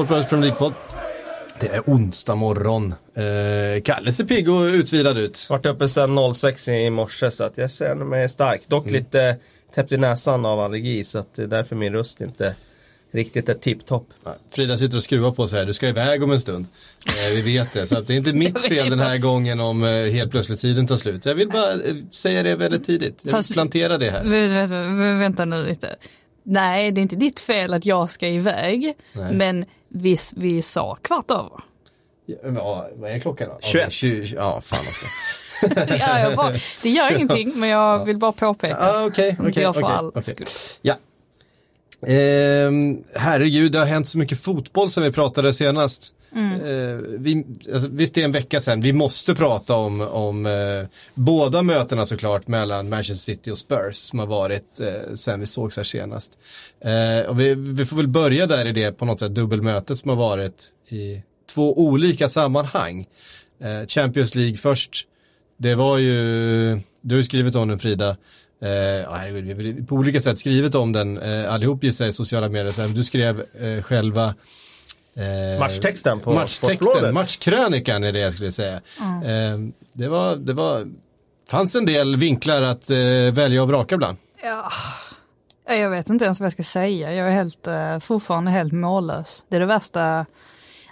Sportbladets Premier League-podd. Det är onsdag morgon. Eh, Kalle ser pigg och utvilad ut. Vart uppe sedan 06 i morse så att jag känner mig stark. Dock Mm. lite täppt i näsan av allergi så att det är därför min röst inte riktigt är tipptopp. Frida sitter och skruvar på sig här, du ska iväg om en stund. Eh, vi vet det, så att det är inte mitt fel den här gången om eh, helt plötsligt tiden tar slut. Jag vill bara eh, säga det väldigt tidigt. Jag vill plantera det här. Vä- vä- vä- Vänta nu lite. Nej, det är inte ditt fel att jag ska iväg. Nej. Men vi, vi sa kvart över. Ja, vad är klockan då? 21. Okej, 20, ja, fan också. Ja, jag bara, det gör ingenting, men jag vill bara påpeka. Ah, Okej, Inte okej, jag för okej, all okej. skull. Ja. Ehm, herregud, det har hänt så mycket fotboll sen vi pratade senast. Mm. Eh, vi, alltså, visst det är en vecka sedan, vi måste prata om, om eh, båda mötena såklart mellan Manchester City och Spurs som har varit eh, sen vi sågs här senast. Eh, och vi, vi får väl börja där i det på något sätt dubbelmötet som har varit i två olika sammanhang. Eh, Champions League först, det var ju, du har ju skrivit om den Frida, Eh, herregud, vi har på olika sätt skrivit om den eh, allihop gissar i sociala medier. Så här, du skrev eh, själva eh, Matchtexten på matchtexten, matchkrönikan är det jag skulle säga. Eh, det var, det var, fanns en del vinklar att eh, välja och vraka bland. Ja, jag vet inte ens vad jag ska säga. Jag är helt, eh, fortfarande helt mållös. Det är det värsta.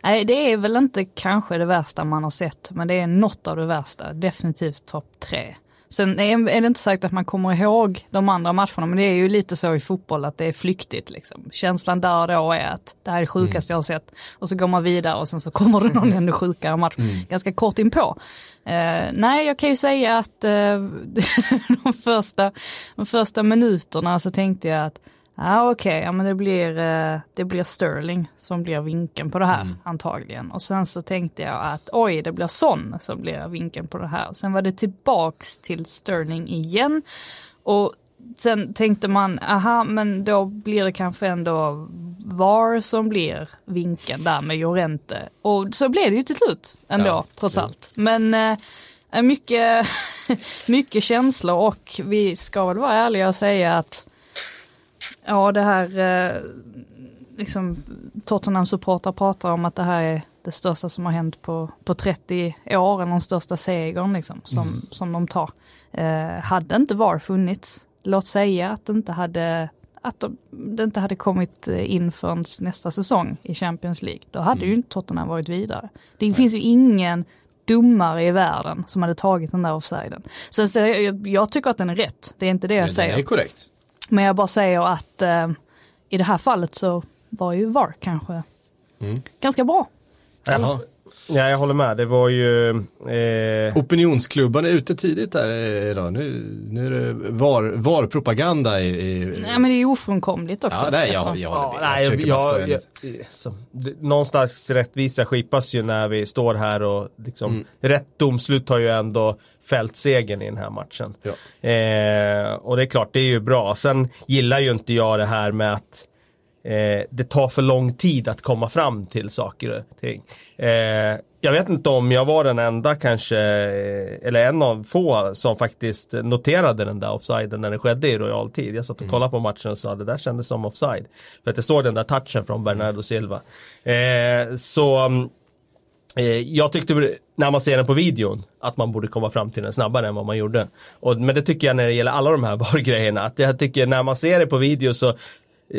Nej, det är väl inte kanske det värsta man har sett, men det är något av det värsta. Definitivt topp tre. Sen är det inte sagt att man kommer ihåg de andra matcherna, men det är ju lite så i fotboll att det är flyktigt. Liksom. Känslan där och då är att det här är det sjukaste jag har sett. Och så går man vidare och sen så kommer det någon ännu sjukare match ganska kort inpå. Eh, nej, jag kan ju säga att eh, de, första, de första minuterna så tänkte jag att Ja okej, ja, men det blir, eh, det blir Sterling som blir vinkeln på det här antagligen. Och sen så tänkte jag att oj, det blir Son som blir vinkeln på det här. Sen var det tillbaks till Sterling igen. Och sen tänkte man, aha, men då blir det kanske ändå VAR som blir vinkeln där med Jorente. Och så blev det ju till slut ändå, Ja, trots jo. allt. Men eh, mycket, mycket känslor och vi ska väl vara ärliga och säga att Ja, det här, eh, liksom Tottenham-supportrar pratar om att det här är det största som har hänt på, på 30 år, eller den största segern liksom, som, som de tar. Eh, hade inte VAR funnits, låt säga att det inte hade att de, det inte hade kommit in förrän nästa säsong i Champions League, då hade ju inte Tottenham varit vidare. Det finns ju ingen domare i världen som hade tagit den där offsiden. Så, så jag, jag tycker att den är rätt, det är inte det jag Men säger. det är korrekt. Men jag bara säger att eh, i det här fallet så var ju VAR kanske ganska bra. Jaha. Ja, jag håller med. Det var ju... Eh, Opinionsklubban är ute tidigt där eh, idag. Nu, nu är det var, VAR-propaganda i, i Nej men det är ju ofrånkomligt också. Ja, nej, jag, jag, Ja, nej, jag jag, jag, jag, lite. så, det, någonstans rättvisa skipas ju när vi står här och liksom, rätt domslut har ju ändå fällt segern i den här matchen. Ja. Eh, och det är klart, det är ju bra. Sen gillar ju inte jag det här med att eh, det tar för lång tid att komma fram till saker och ting. Eh, jag vet inte om jag var den enda kanske, eh, eller en av få som faktiskt noterade den där offsiden när det skedde i realtid. Jag satt och kollade på matchen och sa det där kändes som offside. För att jag såg den där touchen från Bernardo Silva. Eh, så mm, Eh, jag tyckte när man ser den på videon att man borde komma fram till den snabbare än vad man gjorde. Och, men det tycker jag när det gäller alla de här VAR-grejerna. Att jag tycker när man ser det på video så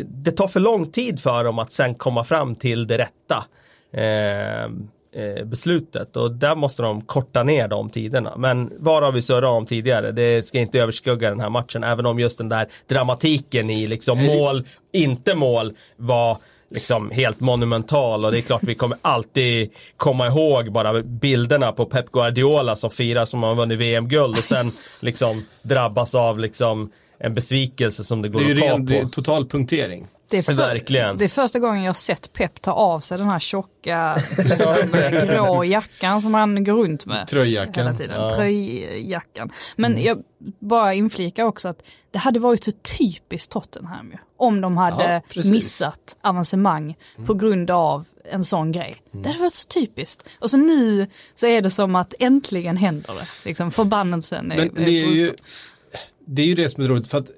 det tar för lång tid för dem att sen komma fram till det rätta eh, eh, beslutet. Och där måste de korta ner de tiderna. Men vad har vi surrat om tidigare? Det ska inte överskugga den här matchen. Även om just den där dramatiken i liksom mål, inte mål var liksom helt monumental och det är klart vi kommer alltid komma ihåg bara bilderna på Pep Guardiola som firar som han vunnit VM-guld och sen liksom drabbas av liksom en besvikelse som det går Det är ju att ta ren, det är på. total punktering. Det är, för, Verkligen. det är första gången jag sett Pep ta av sig den här tjocka liksom, grå jackan som han går runt med. Tröjjackan. Hela tiden. Tröjjackan. Men jag bara inflikar också att det hade varit så typiskt Tottenham ju. Om de hade Ja, missat avancemang på grund av en sån grej. Det hade varit så typiskt. Och så nu så är det som att äntligen händer det. Liksom förbannelsen är, Men det är ju bruten. Det, är ju det som är roligt för att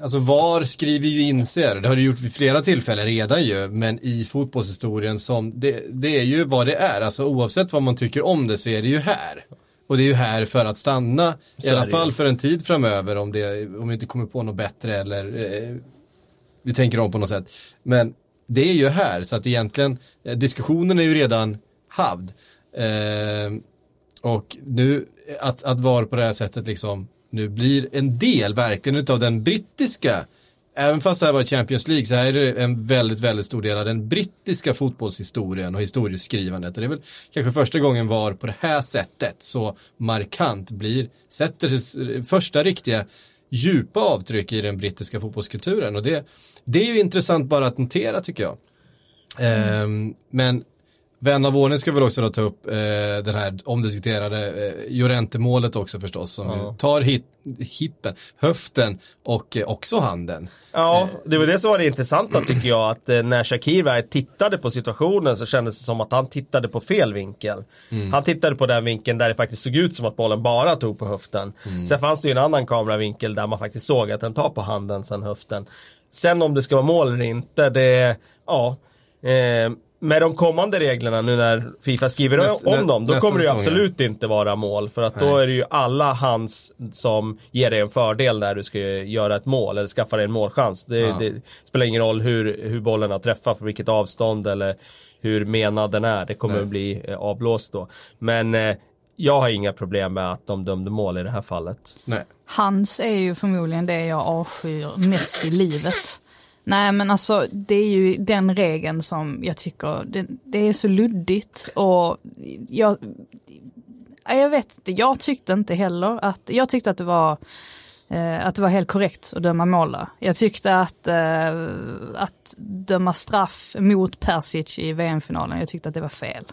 Alltså VAR skriver ju in sig, det har det gjort vid flera tillfällen redan ju, men i fotbollshistorien som, det, det är ju vad det är, alltså oavsett vad man tycker om det så är det ju här. Och det är ju här för att stanna, Så i alla fall för en tid framöver om, det, om vi inte kommer på något bättre eller eh, vi tänker om på något sätt. Men det är ju här, så att egentligen, eh, diskussionen är ju redan havd. Eh, och nu, att, att vara på det här sättet liksom, nu blir en del verkligen utav den brittiska, även fast det här var Champions League så här är det en väldigt, väldigt stor del av den brittiska fotbollshistorien och historieskrivandet. Och det är väl kanske första gången VAR på det här sättet så markant blir, sätter sig första riktiga djupa avtryck i den brittiska fotbollskulturen. Och det, det är ju intressant bara att notera tycker jag. Ehm, men vän av ordning ska väl också då ta upp eh, den här omdiskuterade eh, Llorente-målet också förstås. Som Ja. tar hit, hippen, höften och eh, också handen. Ja, det var det som var det intressanta tycker jag. Att eh, när Shakir väl tittade på situationen så kändes det som att han tittade på fel vinkel. Han tittade på den vinkeln där det faktiskt såg ut som att bollen bara tog på höften. Sen fanns det ju en annan kameravinkel där man faktiskt såg att den tar på handen sen höften. Sen om det ska vara mål eller inte, det, ja. Eh, med de kommande reglerna nu när Fifa skriver Nästa- om dem, då kommer det ju säsong, ja. absolut inte vara mål. För att då Nej. är det ju alla hands som ger dig en fördel när du ska göra ett mål eller skaffa dig en målchans. Det, Ja. det spelar ingen roll hur, hur bollen har träffat, för vilket avstånd eller hur menad den är. Det kommer Nej. att bli eh, avblåst då. Men eh, jag har inga problem med att de dömde mål i det här fallet. Nej. Hans är ju förmodligen det jag avskyr mest i livet. Nej men alltså det är ju den regeln som jag tycker, det, det är så luddigt och jag, jag vet inte, jag tyckte inte heller att, jag tyckte att det var eh, att det var helt korrekt att döma mål där. Jag tyckte att, eh, att döma straff mot Persic i VM-finalen, jag tyckte att det var fel.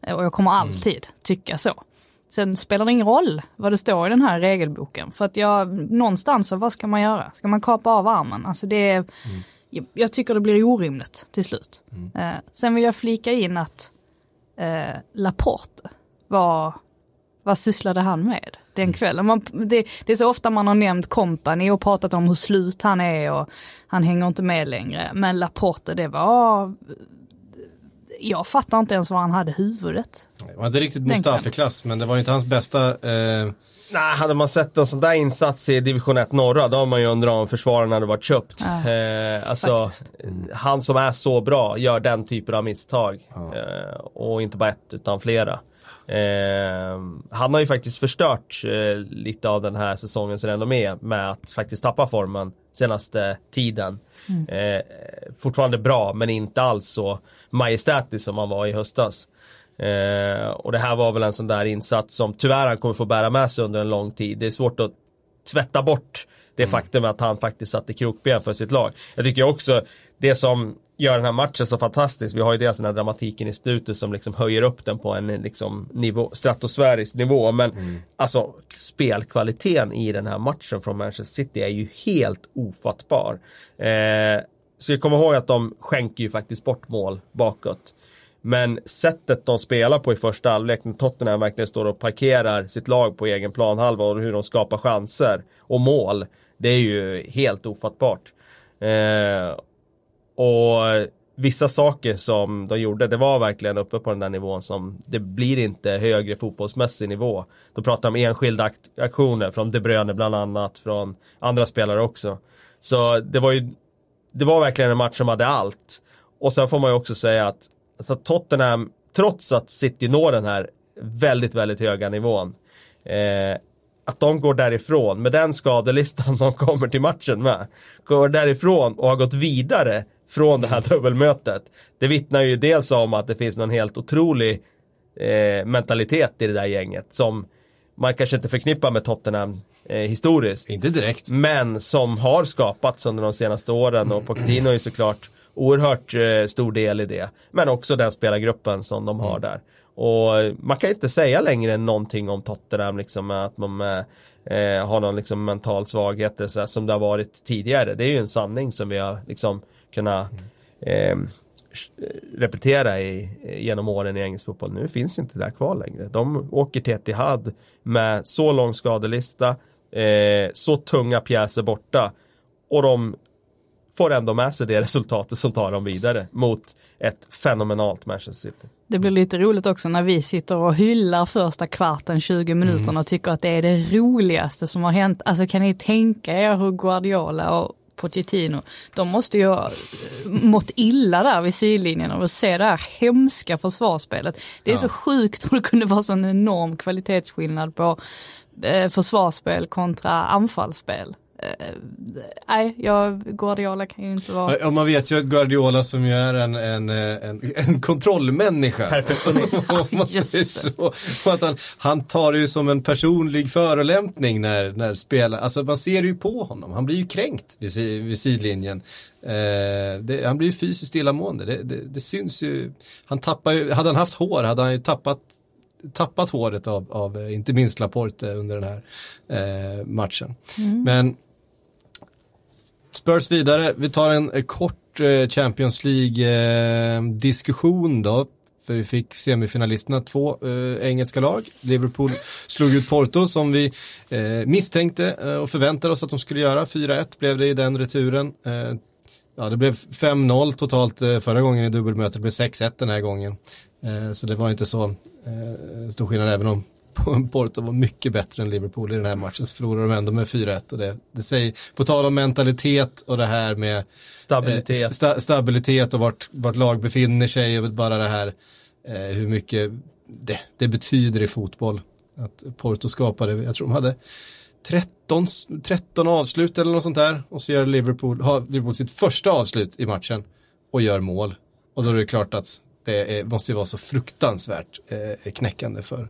Och jag kommer alltid tycka så. Sen spelar det ingen roll vad det står i den här regelboken. För att jag, någonstans, så vad ska man göra? Ska man kapa av armen? Alltså det är, jag, jag tycker det blir orimligt till slut. Eh, sen vill jag flika in att eh, Laporte, vad, vad sysslade han med den kvällen? Man, det, det är så ofta man har nämnt kompani och pratat om hur slut han är och han hänger inte med längre. Men Laporte, det var... Jag fattar inte ens var han hade huvudet. Det var inte riktigt Mustafi-klass, men det var inte hans bästa eh, Nej, hade man sett en sån där insats i division 1 norra, då har man ju undrat om försvararen hade varit köpt. Ja, eh, alltså, han som är så bra gör den typen av misstag. Eh, och inte bara ett, utan flera. Eh, han har ju faktiskt förstört eh, lite av den här säsongens renommé med att faktiskt tappa formen senaste tiden. Eh, fortfarande bra, men inte alls så majestätisk som han var i höstas. Eh, och det här var väl en sån där insats som tyvärr han kommer få bära med sig under en lång tid. Det är svårt att tvätta bort det faktum att han faktiskt satte krokben för sitt lag. Jag tycker också det som gör den här matchen så fantastisk, vi har ju dels den här dramatiken i slutet som liksom höjer upp den på en liksom nivå, stratosfärisk nivå. Men alltså spelkvaliteten i den här matchen från Manchester City är ju helt ofattbar. Eh, så jag kommer ihåg att de skänker ju faktiskt bort mål bakåt. Men sättet de spelar på i första halvlek när Tottenham verkligen står och parkerar sitt lag på egen planhalva och hur de skapar chanser och mål. Det är ju helt ofattbart. Eh, och vissa saker som de gjorde, det var verkligen uppe på den där nivån som det blir inte högre fotbollsmässig nivå. Då pratar de om enskilda aktioner från De Bruyne bland annat, från andra spelare också. Så det var ju, det var verkligen en match som hade allt. Och sen får man ju också säga att alltså Tottenham, trots att City når den här väldigt, väldigt höga nivån, eh, att de går därifrån med den skadelistan de kommer till matchen med, går därifrån och har gått vidare från det här dubbelmötet. Det vittnar ju dels om att det finns någon helt otrolig eh, mentalitet i det där gänget som man kanske inte förknippar med Tottenham eh, historiskt. inte direkt. Men som har skapats under de senaste åren och Pochettino är ju såklart oerhört eh, stor del i det. Men också den spelargruppen som de har där. Och man kan inte säga längre någonting om Tottenham, liksom att man eh, har någon liksom mental svaghet eller så här, som det har varit tidigare. Det är ju en sanning som vi har liksom kunnat eh, repetera i, genom åren i engelsk fotboll. Nu finns inte det där kvar längre. De åker till Etihad med så lång skadelista, eh, så tunga pjäser borta Och de får ändå med sig det resultatet som tar dem vidare mot ett fenomenalt Manchester City. Det blir lite roligt också när vi sitter och hyllar första kvarten, 20 minuterna mm. och tycker att det är det roligaste som har hänt. Alltså kan ni tänka er hur Guardiola och Pochettino, de måste ju ha mått illa där vid sidlinjen och se det här hemska försvarsspelet. Det är ja. så sjukt hur det kunde vara sån enorm kvalitetsskillnad på eh, försvarsspel kontra anfallsspel. Eh, nej, jag, Guardiola kan ju inte vara... Ja, man vet ju att Guardiola som ju är en, en, en, en kontrollmänniska. Perfektionist. så, att han, han tar det ju som en personlig förolämpning när, när spelar, alltså man ser ju på honom. Han blir ju kränkt vid, vid sidlinjen. Eh, det, han blir ju fysiskt illamående. Det, det, det syns ju. Han tappar ju, hade han haft hår hade han ju tappat tappat håret av, av inte minst Laporte under den här eh, matchen. Mm. Men Spurs vidare, vi tar en eh, kort eh, Champions League-diskussion eh, då. För vi fick semifinalisterna, två eh, engelska lag. Liverpool slog ut Porto som vi eh, misstänkte eh, och förväntade oss att de skulle göra. 4-1 blev det i den returen. Ja, det blev 5-0 totalt förra gången i dubbelmötet. Det blev 6-1 den här gången. så det var inte så stor skillnad även om Porto var mycket bättre än Liverpool i den här matchen så förlorade de ändå med 4-1 och det, det säger, på tal om mentalitet och det här med stabilitet, eh, sta, stabilitet och vart, vart lag befinner sig och bara det här eh, hur mycket det, det, betyder i fotboll. Att Porto skapade, jag tror de hade 13, 13 avslut eller något sånt där och så gör Liverpool, har Liverpool sitt första avslut i matchen och gör mål. Och då är det klart att det är, måste ju vara så fruktansvärt eh, knäckande för,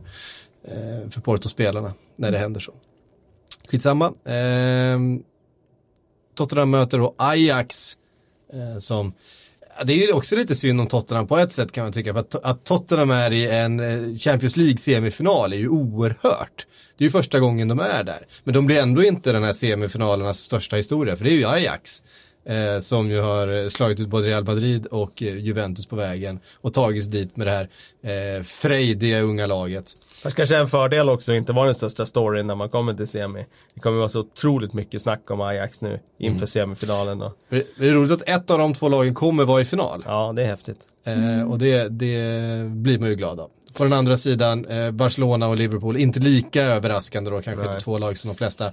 eh, för Porto-spelarna när det mm. händer så. Skitsamma. Eh, Tottenham möter då Ajax eh, som det är ju också lite synd om Tottenham på ett sätt kan man tycka. För att, att Tottenham är i en eh, Champions League semifinal är ju oerhört. Det är ju första gången de är där. Men de blir ändå inte den här semifinalernas största historia. För det är ju Ajax. Eh, som ju har slagit ut både Real Madrid och eh, Juventus på vägen och tagits dit med det här eh, frejdiga unga laget. Fast kanske en fördel också inte vara den största storyn när man kommer till semi. Det kommer vara så otroligt mycket snack om Ajax nu inför mm. semifinalen. Då. Det är roligt att ett av de två lagen kommer vara i final. Ja, det är häftigt. Eh, och det, det blir man ju glad av. På den andra sidan, eh, Barcelona och Liverpool, inte lika överraskande då kanske, Nej. två lag som de flesta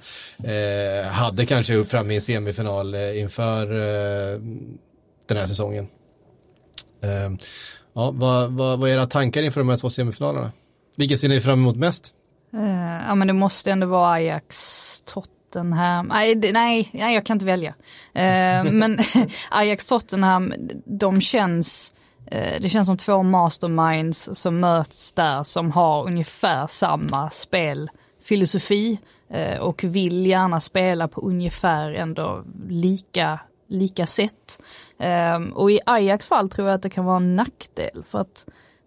eh, hade kanske upp fram i en semifinal eh, inför eh, den här säsongen. Eh, ja, vad, vad, vad är era tankar inför de här två semifinalerna? Vilka ser ni fram emot mest? Uh, ja men det måste ändå vara Ajax, Tottenham, nej, det, nej, nej jag kan inte välja. Uh, men Ajax, Tottenham, de känns Eh, det känns som två masterminds som möts där som har ungefär samma spelfilosofi och vill gärna spela på ungefär ändå lika, lika sätt. Och i Ajax fall tror jag att det kan vara en nackdel för att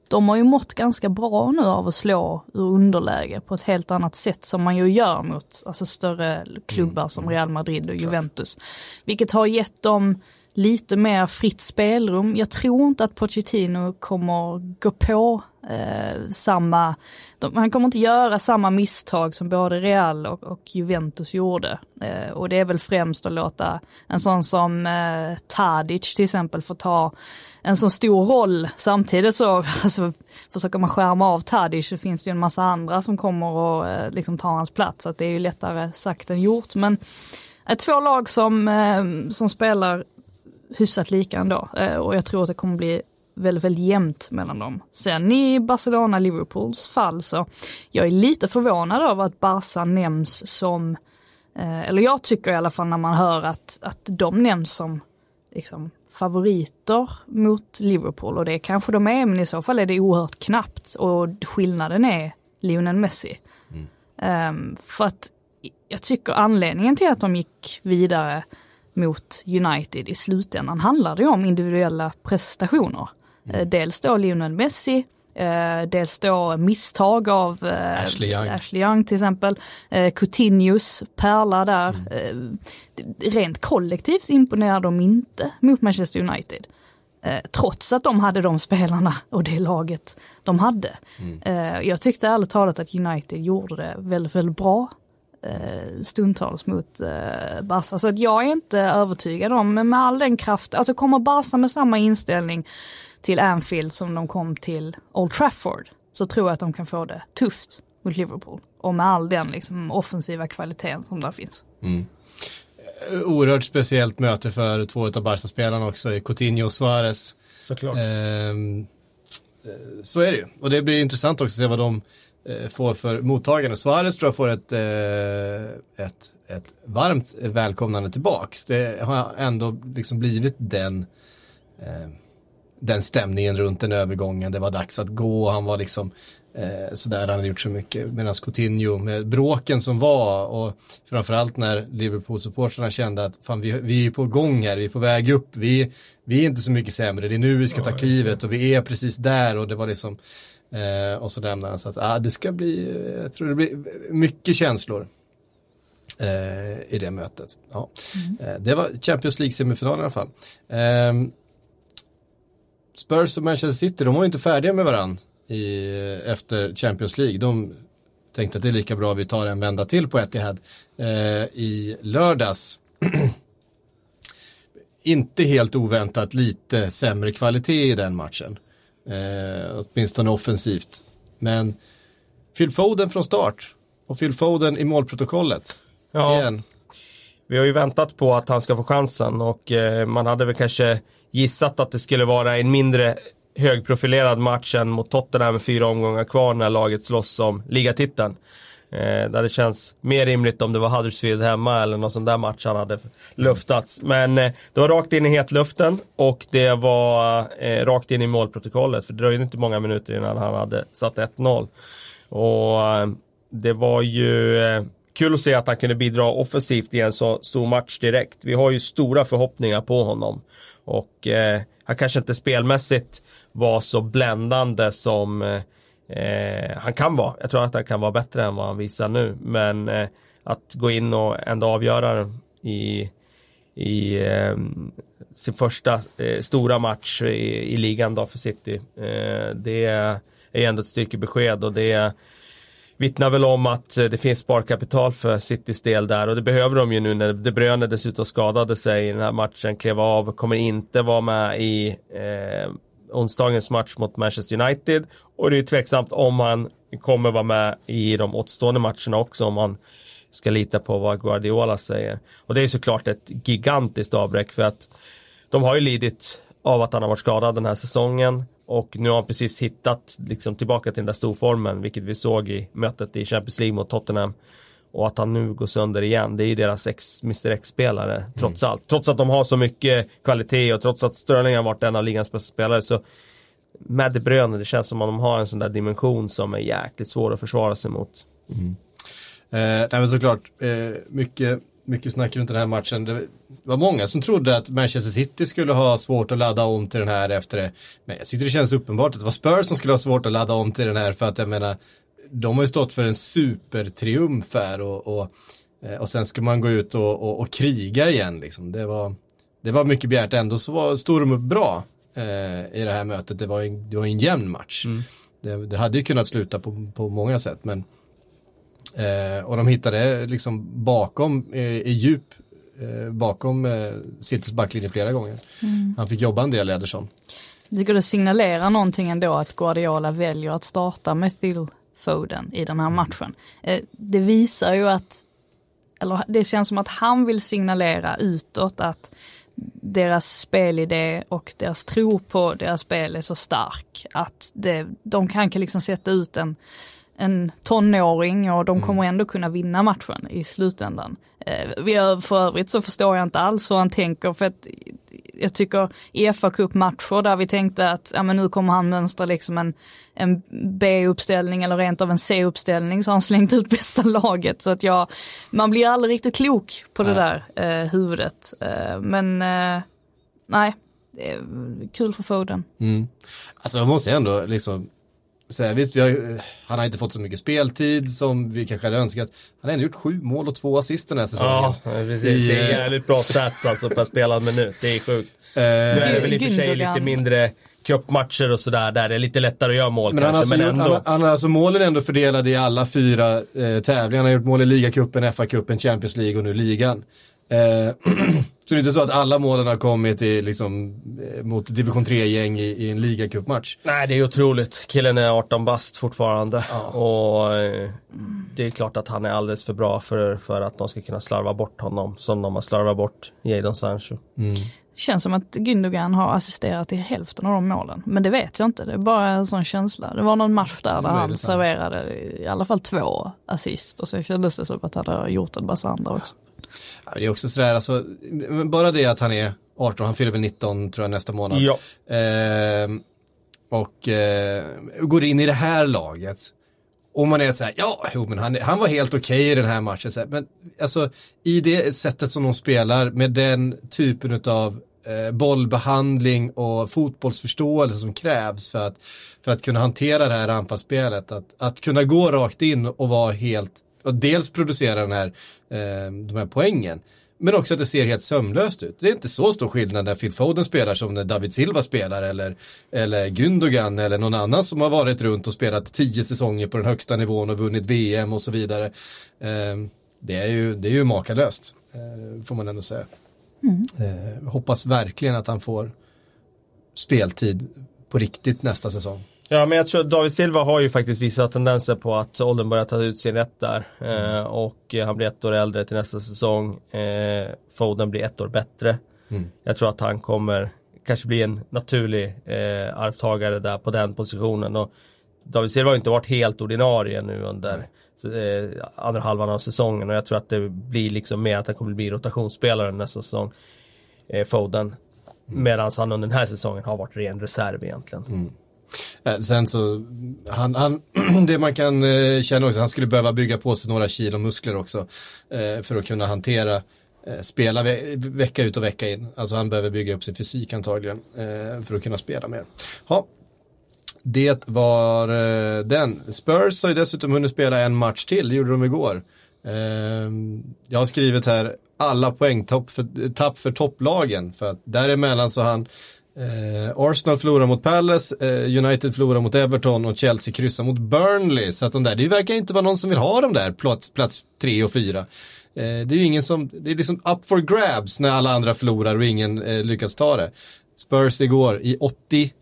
de har ju mått ganska bra nu av att slå ur underläge på ett helt annat sätt som man ju gör mot alltså större klubbar mm. som Real Madrid och Juventus. Vilket har gett dem lite mer fritt spelrum. Jag tror inte att Pochettino kommer gå på eh, samma, de, han kommer inte göra samma misstag som både Real och, och Juventus gjorde. Eh, och det är väl främst att låta en sån som eh, Tadic till exempel få ta en så stor roll. Samtidigt så alltså, försöker man skärma av Tadic så finns det ju en massa andra som kommer och eh, liksom tar hans plats. Så att det är ju lättare sagt än gjort. Men eh, två lag som, eh, som spelar hyfsat lika ändå. Eh, och jag tror att det kommer bli väldigt, väldigt jämnt mellan dem. Sen i Barcelona-Liverpools fall så jag är lite förvånad över att Barca nämns som, eh, eller jag tycker i alla fall när man hör att, att de nämns som liksom, favoriter mot Liverpool och det kanske de är men i så fall är det oerhört knappt och skillnaden är Lionel Messi. Mm. Um, för att jag tycker anledningen till att de gick vidare mot United i slutändan handlar det om individuella prestationer. Mm. Eh, dels då Lionel Messi, eh, dels då misstag av eh, Ashley, Young. Ashley Young till exempel, Coutinhos pärla där. Mm. Rent kollektivt imponerade de inte mot Manchester United. Trots att de hade de spelarna och det laget de hade. Mm. Jag tyckte ärligt talat att United gjorde det väldigt, väldigt bra stundtals mot Barca. Så att jag är inte övertygad om, men med all den kraft, alltså kommer Barca med samma inställning till Anfield som de kom till Old Trafford, så tror jag att de kan få det tufft mot Liverpool. Och med all den liksom, offensiva kvaliteten som där finns. Mm. Oerhört speciellt möte för två av Barca-spelarna också, Coutinho och Suarez. Såklart. Ehm, eh, så är det ju. Och det blir intressant också att se vad de eh, får för mottagande. Suarez tror jag får ett, eh, ett, ett varmt välkomnande tillbaks. Det har ändå liksom blivit den eh, den stämningen runt den övergången. Det var dags att gå. Han var liksom eh, sådär. Han hade gjort så mycket. Medan Coutinho med bråken som var och framförallt när Liverpool-supportrarna kände att fan, vi, vi är på gång här. Vi är på väg upp. Vi, vi är inte så mycket sämre. Det är nu vi ska ta klivet och vi är precis där och det var liksom eh, och så lämnade han. Så att ah, det ska bli, jag tror det blir mycket känslor. Eh, i det mötet. Ja. Mm. Eh, det var Champions League-semifinalen i alla fall. Spurs och Manchester City, de var ju inte färdiga med varandra i, efter Champions League. De tänkte att det är lika bra vi tar en vända till på Etihad eh, i lördags. inte helt oväntat lite sämre kvalitet i den matchen. Eh, åtminstone offensivt. Men Phil Foden från start och Phil Foden i målprotokollet. Ja. Igen. Vi har ju väntat på att han ska få chansen och eh, man hade väl kanske gissat att det skulle vara en mindre högprofilerad match än mot Tottenham med fyra omgångar kvar när laget slåss om ligatiteln. Eh, där det känns mer rimligt om det var Huddersfield hemma eller någon sån där match han hade luftats. Men eh, det var rakt in i hetluften och det var eh, rakt in i målprotokollet. För det dröjde inte många minuter innan han hade satt 1-0. Och eh, det var ju eh, kul att se att han kunde bidra offensivt i en så stor match direkt. Vi har ju stora förhoppningar på honom. Och eh, han kanske inte spelmässigt var så bländande som eh, eh, han kan vara. Jag tror att han kan vara bättre än vad han visar nu. Men eh, att gå in och ändå avgöra i, i eh, sin första eh, stora match i, i ligan då för City. Eh, det är ändå ett styrkebesked och det vittnar väl om att eh, det finns sparkapital för Citys del där och det behöver de ju nu när De Bruyne dessutom skadade sig i den här matchen, klev av, kommer inte vara med i eh, onsdagens match mot Manchester United och det är tveksamt om han kommer vara med i de återstående matcherna också om man ska lita på vad Guardiola säger. Och det är såklart ett gigantiskt avbräck för att de har ju lidit av att han har varit skadad den här säsongen. Och nu har han precis hittat liksom, tillbaka till den där storformen, vilket vi såg i mötet i Champions League mot Tottenham. Och att han nu går sönder igen, det är ju deras ex, Mr X-spelare, mm. trots allt. Trots att de har så mycket kvalitet och trots att Sterling har varit en av ligans bästa spelare så med De Bruyne, det känns som att de har en sån där dimension som är jäkligt svår att försvara sig mot. Mm. Eh, nej men såklart, eh, mycket mycket snack runt den här matchen. Det var många som trodde att Manchester City skulle ha svårt att ladda om till den här efter det. Men jag tyckte det känns uppenbart att det var Spurs som skulle ha svårt att ladda om till den här för att jag menar, de har ju stått för en supertriumf här och, och, eh, och sen ska man gå ut och, och, och, kriga igen liksom. Det var, det var mycket begärt ändå så var, stod de upp bra eh, i det här mötet. Det var en, det var en jämn match. Mm. Det, det, hade ju kunnat sluta på, på många sätt men Eh, och de hittade liksom bakom, eh, i djup, eh, bakom eh, Citys backlinje flera gånger. Mm. Han fick jobba en del, Ederson. Jag tycker det signalerar någonting ändå att Guardiola väljer att starta med Phil Foden i den här matchen. Eh, det visar ju att, eller det känns som att han vill signalera utåt att deras spelidé och deras tro på deras spel är så stark att det, de kan liksom sätta ut en en tonåring och de mm. kommer ändå kunna vinna matchen i slutändan. Eh, för övrigt så förstår jag inte alls hur han tänker för att jag tycker i fa matcher där vi tänkte att ja, men nu kommer han mönstra liksom en, en B-uppställning eller rent av en C-uppställning så har han slängt ut bästa laget. Så att jag, man blir aldrig riktigt klok på det nej. där eh, huvudet. Eh, men eh, nej, kul för Foden. Mm. Alltså jag måste ändå liksom så här, visst, har, han har inte fått så mycket speltid som vi kanske hade önskat. Han har ändå gjort sju mål och två assist den här säsongen. Ja, precis. I, det är jävligt bra stats alltså per spelad minut. Det är sjukt. Uh, nu är det väl i och för sig lite mindre cupmatcher och sådär där det är lite lättare att göra mål Men kanske. alltså, Men ändå. han, han alltså målen ändå fördelade i alla fyra eh, tävlingar. Han har gjort mål i ligacupen, FA-cupen, Champions League och nu ligan. Eh, så det är inte så att alla målen har kommit i, liksom, eh, mot division 3-gäng i, i en ligacupmatch. Nej, det är otroligt. Killen är 18 bast fortfarande. Och eh, det är klart att han är alldeles för bra för, för att de ska kunna slarva bort honom. Som de har slarvat bort Jadon Sancho. Känns som att Gündogan har assisterat i hälften av de målen. Men det vet jag inte, det är bara en sån känsla. Det var någon match där, där han ja. serverade i alla fall två assist och så kändes det som att han hade gjort en massa andra också. Ja, det är också sådär, alltså, bara det att han är 18, han fyller väl 19 tror jag nästa månad. Ja. Ehm, och eh, går in i det här laget. Och man är så här, ja, jo, men han, han var helt okej i den här matchen. Här, men alltså i det sättet som de spelar med den typen av eh, bollbehandling och fotbollsförståelse som krävs för att, för att kunna hantera det här anfallsspelet. Att, att kunna gå rakt in och vara helt, och dels producera den här, eh, de här poängen. Men också att det ser helt sömlöst ut. Det är inte så stor skillnad när Phil Foden spelar som när David Silva spelar eller, eller Gündogan eller någon annan som har varit runt och spelat tio säsonger på den högsta nivån och vunnit VM och så vidare. Eh, det, är ju, det är ju makalöst, eh, får man ändå säga. Eh, hoppas verkligen att han får speltid på riktigt nästa säsong. Ja, men jag tror att David Silva har ju faktiskt visat tendenser på att åldern börjar ta ut sin rätt där. Eh, och eh, han blir ett år äldre till nästa säsong. Eh, Foden blir ett år bättre. Mm. Jag tror att han kommer kanske bli en naturlig eh, arvtagare där på den positionen. Och David Silva har inte varit helt ordinarie nu under eh, andra halvan av säsongen och jag tror att det blir liksom mer att han kommer bli rotationsspelare nästa säsong. Eh, Foden. Medan han under den här säsongen har varit ren reserv egentligen. Eh, sen så, han, han, det man kan eh, känna också, han skulle behöva bygga på sig några kilo muskler också eh, för att kunna hantera, spela ve vecka ut och vecka in. Alltså han behöver bygga upp sin fysik antagligen för att kunna spela mer. Ja, det var den. Spurs har ju dessutom hunnit spela en match till, det gjorde de igår. Ehm, jag har skrivit här alla poängtapp för, tapp för topplagen för att däremellan så han Eh, Arsenal förlorar mot Palace, eh, United förlorar mot Everton och Chelsea kryssar mot Burnley. Så att de där, det verkar inte vara någon som vill ha dem där, plats, plats tre och fyra. Eh, det är ju ingen som, det är liksom up for grabs när alla andra förlorar och ingen eh, lyckas ta det. Spurs igår i 88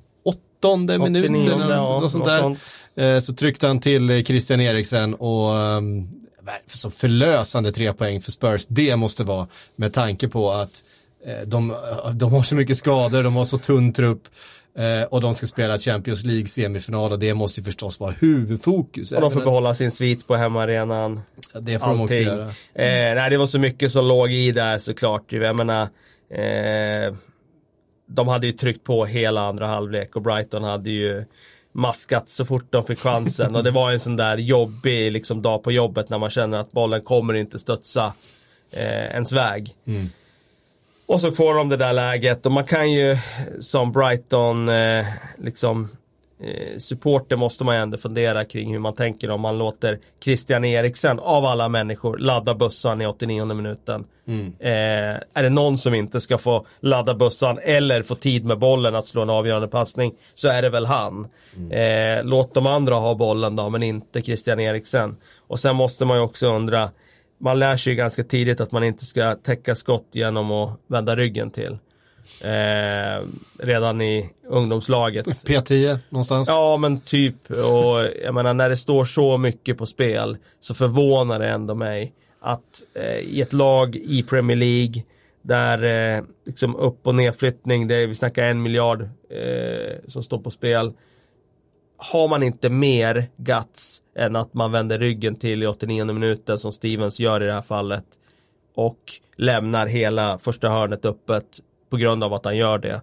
minuten, 89, eller ja, något sånt där. sånt. Eh, så tryckte han till eh, Christian Eriksen och um, så förlösande tre poäng för Spurs. Det måste vara med tanke på att de, de har så mycket skador, de har så tunn trupp eh, och de ska spela Champions League semifinal och det måste ju förstås vara huvudfokus. Och de får behålla sin svit på hemmaarenan. det får de också allting. göra. Eh, nej, det var så mycket som låg i där såklart. Jag menar, eh, de hade ju tryckt på hela andra halvlek och Brighton hade ju maskat så fort de fick chansen. och det var en sån där jobbig liksom, dag på jobbet när man känner att bollen kommer inte studsa eh, ens väg. Och så får de det där läget och man kan ju som Brighton eh, liksom eh, supporter måste man ju ändå fundera kring hur man tänker om man låter Christian Eriksen av alla människor ladda bussen i 89 minuten. Eh, är det någon som inte ska få ladda bussen eller få tid med bollen att slå en avgörande passning så är det väl han. Eh, låt de andra ha bollen då men inte Christian Eriksen. Och sen måste man ju också undra man lär sig ganska tidigt att man inte ska täcka skott genom att vända ryggen till. Eh, redan i ungdomslaget. P10 någonstans. Ja men typ, och jag menar när det står så mycket på spel så förvånar det ändå mig att eh, i ett lag i Premier League där eh, liksom upp och nedflyttning, det är, vi snackar en miljard eh, som står på spel. Har man inte mer guts än att man vänder ryggen till i 89 minuten som Stevens gör i det här fallet och lämnar hela första hörnet öppet på grund av att han gör det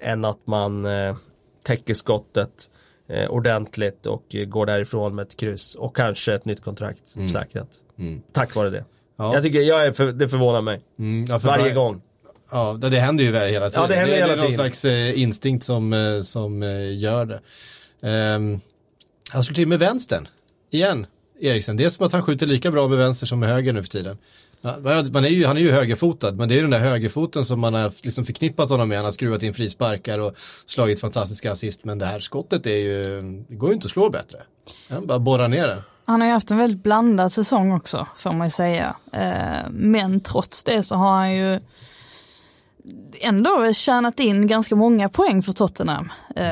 än att man eh, täcker skottet eh, ordentligt och eh, går därifrån med ett kryss och kanske ett nytt kontrakt säkrat. Tack vare det. Ja. Jag tycker, jag är för, det förvånar mig. Mm, ja, för Varje Brian- gång. Ja, det, händer ju hela tiden. Ja, det händer det, hela är någon tiden. slags eh, instinkt som, eh, som gör det. Um, han slår till med vänstern. Igen. Eriksen. Det är som att han skjuter lika bra med vänster som med höger nu för tiden. Man är ju, han är ju högerfotad, men det är den där högerfoten som man har liksom förknippat honom med. Han har skruvat in frisparkar och slagit fantastiska assist, men det här skottet är ju, det går ju inte att slå bättre. Han bara borrar ner den. Han har ju haft en väldigt blandad säsong också, får man ju säga. Ehm, men trots det så har han ju ändå tjänat in ganska många poäng för Tottenham eh,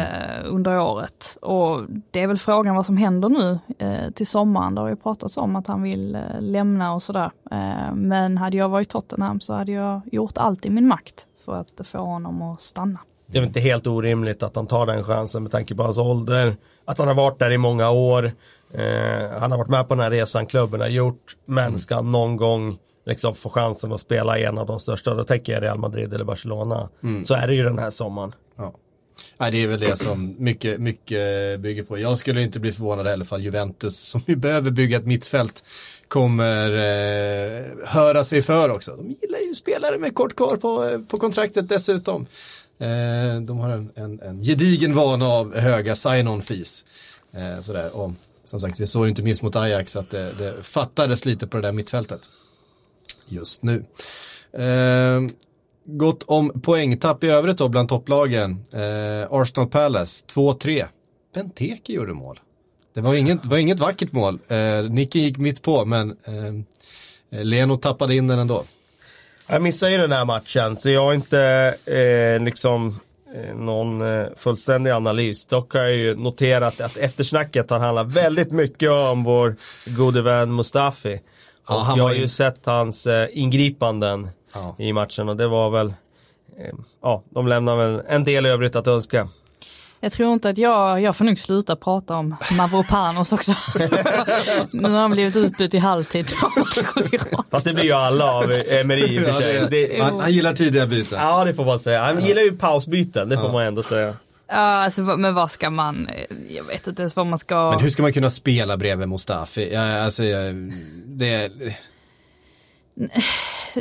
under året. Och det är väl frågan vad som händer nu eh, till sommaren. Det har ju pratats om att han vill eh, lämna och sådär. Eh, men hade jag varit Tottenham så hade jag gjort allt i min makt för att få honom att stanna. Det är väl inte helt orimligt att han tar den chansen med tanke på hans ålder. Att han har varit där i många år. Eh, han har varit med på den här resan klubben har gjort. Men ska någon gång liksom få chansen att spela i en av de största, då tänker jag Real Madrid eller Barcelona. Mm. Så är det ju den här sommaren. Ja. Nej, det är väl det som mycket, mycket bygger på. Jag skulle inte bli förvånad heller fall Juventus, som ju behöver bygga ett mittfält, kommer eh, höra sig för också. De gillar ju spelare med kort kvar på, eh, på kontraktet dessutom. Eh, de har en, en, en gedigen vana av höga sign-on fees. Eh, sådär. Och som sagt, vi såg ju inte minst mot Ajax att det, det fattades lite på det där mittfältet just nu. Eh, gott om poängtapp i övrigt då bland topplagen. Eh, Arsenal Palace 2-3. Benteke gjorde mål. Det var inget, var inget vackert mål. Eh, Nicky gick mitt på men eh, Leno tappade in den ändå. Jag missade ju den här matchen så jag har inte eh, liksom eh, någon eh, fullständig analys. Dock har jag ju noterat att eftersnacket har handlat väldigt mycket om vår gode vän Mustafi. Ja, jag har ju in... sett hans eh, ingripanden ja. i matchen och det var väl, eh, ja, de lämnar väl en del övrigt att önska. Jag tror inte att jag, jag får nog sluta prata om Mavropanos också. nu har han blivit utbytt i halvtid. Fast det blir ju alla av Emery i och för sig. Han, han, gillar tidiga byten. Ja det får man säga. Han gillar ju pausbyten, det får man ändå säga. Ja, alltså, men vad ska man, jag vet inte ens vad man ska. Men hur ska man kunna spela bredvid Mustafi? Ja, alltså, det...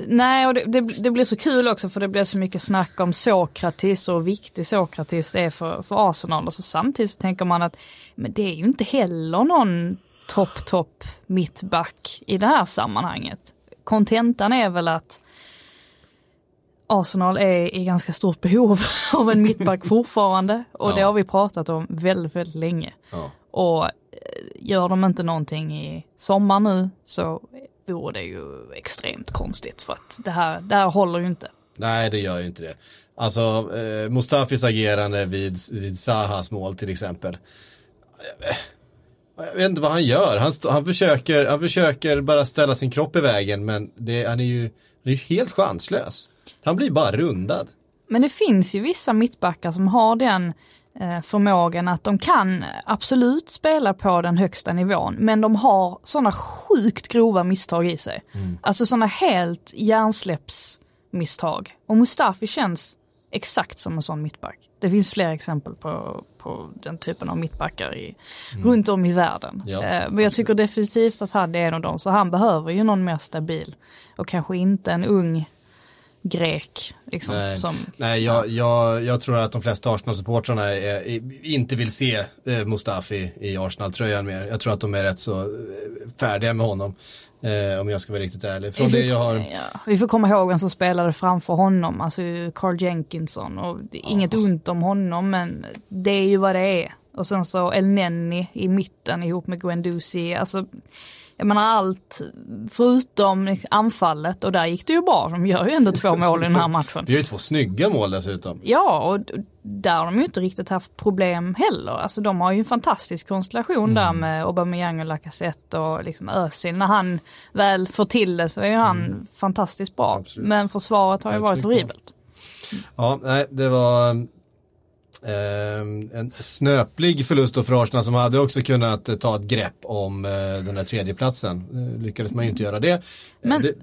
Nej, och det, det, det, blir så kul också för det blir så mycket snack om Sokratis och hur viktig Sokratis är för, för Arsenal. Och så samtidigt så tänker man att men det är ju inte heller någon topp, topp mittback i det här sammanhanget. Kontentan är väl att Arsenal är i ganska stort behov av en mittback fortfarande och ja. det har vi pratat om väldigt, väldigt länge. Ja. Och eh, gör de inte någonting i sommar nu så vore det ju extremt konstigt för att det här, det här håller ju inte. Nej, det gör ju inte det. Alltså, eh, Mustafis agerande vid, vid Sahas mål till exempel. Jag vet inte vad han gör. Han, han, försöker, han försöker bara ställa sin kropp i vägen men det, han är ju han är helt chanslös. Han blir bara rundad. Men det finns ju vissa mittbackar som har den eh, förmågan att de kan absolut spela på den högsta nivån, men de har sådana sjukt grova misstag i sig. Mm. Alltså sådana helt hjärnsläppsmisstag. Och Mustafi känns exakt som en sån mittback. Det finns fler exempel på, på den typen av mittbackar i, mm. runt om i världen. Ja, eh, men jag tycker definitivt att han är en av dem, så han behöver ju någon mer stabil. Och kanske inte en ung grek. Liksom, nej, som, nej jag, jag, jag tror att de flesta Arsenal-supportrarna inte vill se eh, Mustafi i Arsenal-tröjan mer. Jag tror att de är rätt så eh, färdiga med honom. Eh, om jag ska vara riktigt ärlig. Från vi, det jag har... Ja, vi får komma ihåg vem som spelade framför honom, alltså Carl Jenkinson. Och det ja. Inget ont om honom, men det är ju vad det är. Och sen så El Nenni i mitten ihop med Guendouzi. Alltså, jag menar allt förutom anfallet och där gick det ju bra. De gör ju ändå två mål i den här matchen. Vi har ju två snygga mål dessutom. Ja, och där har de ju inte riktigt haft problem heller. Alltså de har ju en fantastisk konstellation mm. där med Aubameyang och Lacazette och liksom Özil. När han väl får till det så är ju han mm. fantastiskt bra. Absolut. Men försvaret har ju varit horribelt. Ja, nej, det var en snöplig förlust då för Arsenal som hade också kunnat eh, ta ett grepp om eh, den här tredjeplatsen. Eh, lyckades man ju inte göra det. Men det...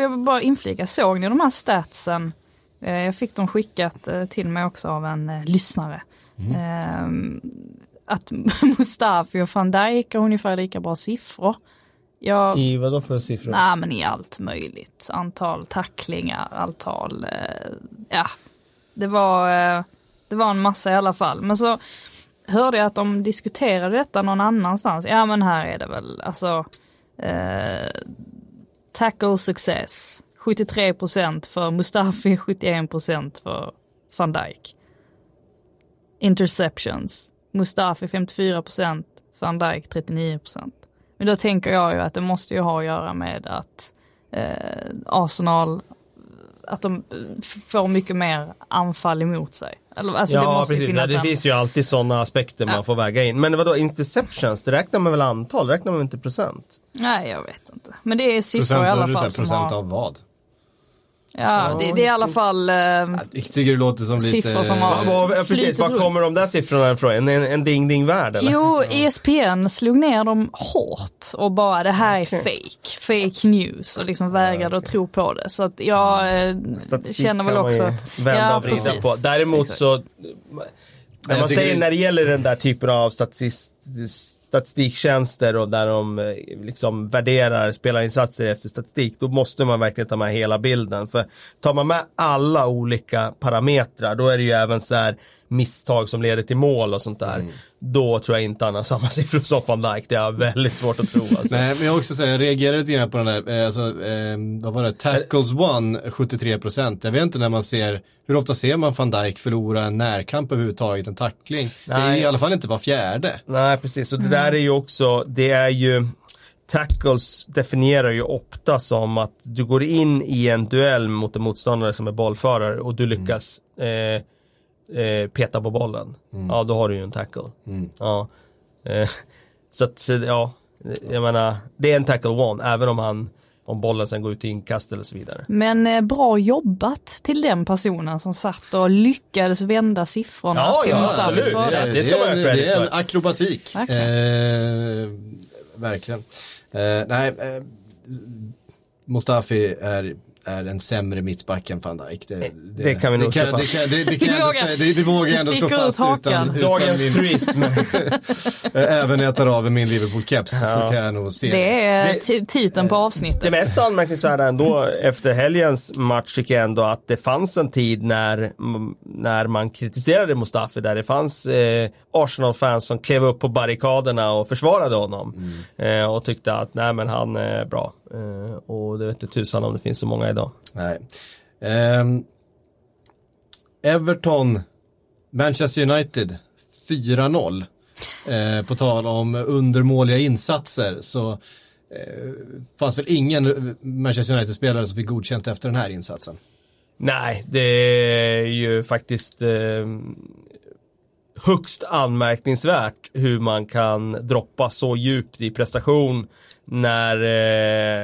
jag bara inflika, såg ni de här statsen? Eh, jag fick dem skickat eh, till mig också av en lyssnare. Mm. Ehm, att Mustafi och van Dijk har ungefär lika bra siffror. Jag, I vadå för siffror? Nej men i allt möjligt. Antal tacklingar, antal, ja. Det var det var en massa i alla fall. Men så hörde jag att de diskuterade detta någon annanstans. Ja men här är det väl, alltså eh, tackle success. 73% för Mustafi, 71% för van Dijk. Interceptions. Mustafi 54%, van Dijk 39%. Men då tänker jag ju att det måste ju ha att göra med att eh, Arsenal, att de eh, får mycket mer anfall emot sig. Alltså, det ja, ju precis. Ja, det en- finns ju alltid sådana aspekter man Ja. får väga in. Men vadå, interceptions, det räknar man väl antal? Det räknar man inte procent? Nej, jag vet inte. Men det är siffror Procent, i alla det fall procent har... av vad? Ja, det, det är i alla fall eh, Jag tycker det låter som lite... Siffror som har- Vad- ja, precis, Flytet var kommer de där siffrorna ifrån? En, en, en ding-ding-värld eller? Jo, ESPN slog ner dem hårt och bara det här är fake, fake news och liksom vägrade att tro på det. Så att jag eh, känner väl också att... vända och vrida precis. på. Däremot Exakt. så, när man säger det- när det gäller den där typen av statistik, statistiktjänster och där de eh, liksom värderar spelarinsatser efter statistik, då måste man verkligen ta med hela bilden. För tar man med alla olika parametrar, då är det ju även så här misstag som leder till mål och sånt där. Då tror jag inte han har samma siffror som van Dijk. Det jag väldigt svårt att tro. Alltså. Nej, men jag också säga, jag reagerade lite grann på den där, eh, alltså, eh, vad var det, tackles one 73%. Jag vet inte när man ser, hur ofta ser man van Dijk förlora en närkamp överhuvudtaget, en tackling? Det är Nej. i alla fall inte var fjärde. Nej, precis. Och det där är ju också, det är ju Tackles definierar ju ofta som att du går in i en duell mot en motståndare som är bollförare och du lyckas eh, eh, peta på bollen. Ja, då har du ju en tackle. Ja. Eh, så att, ja, jag menar, det är en tackle one, även om han om bollen sen går ut i inkast eller så vidare. Men eh, bra jobbat till den personen som satt och lyckades vända siffrorna Ja, till ja, Mustafas absolut. fördel. Det ska ha är, credit det är en akrobatik. Verkligen. Eh, verkligen. Eh, nej, eh, Mustafi är, är en sämre mittback än van Dijk. Det, det kan vi nog det slå fast. det, kan, det, det, jag säga, det, det vågar jag ändå slå sticker ut fast utan, utan Dagens min, truism. även när jag tar av min Liverpool-keps så kan jag nog se Det är Det- ti- titeln på avsnittet. Det mest anmärkningsvärda ändå efter helgens match tycker jag ändå att det fanns en tid när, när man kritiserade Mustafi där det fanns eh, Arsenal-fans som klev upp på barrikaderna och försvarade honom. Eh, och tyckte att nej men han är bra. Eh, och det vet inte tusan om det finns så många idag. Nej. Ehm, Everton, Manchester United 4-0. Eh, på tal om undermåliga insatser så eh, fanns väl ingen Manchester United-spelare som fick godkänt efter den här insatsen. Nej, det är ju faktiskt eh, högst anmärkningsvärt hur man kan droppa så djupt i prestation när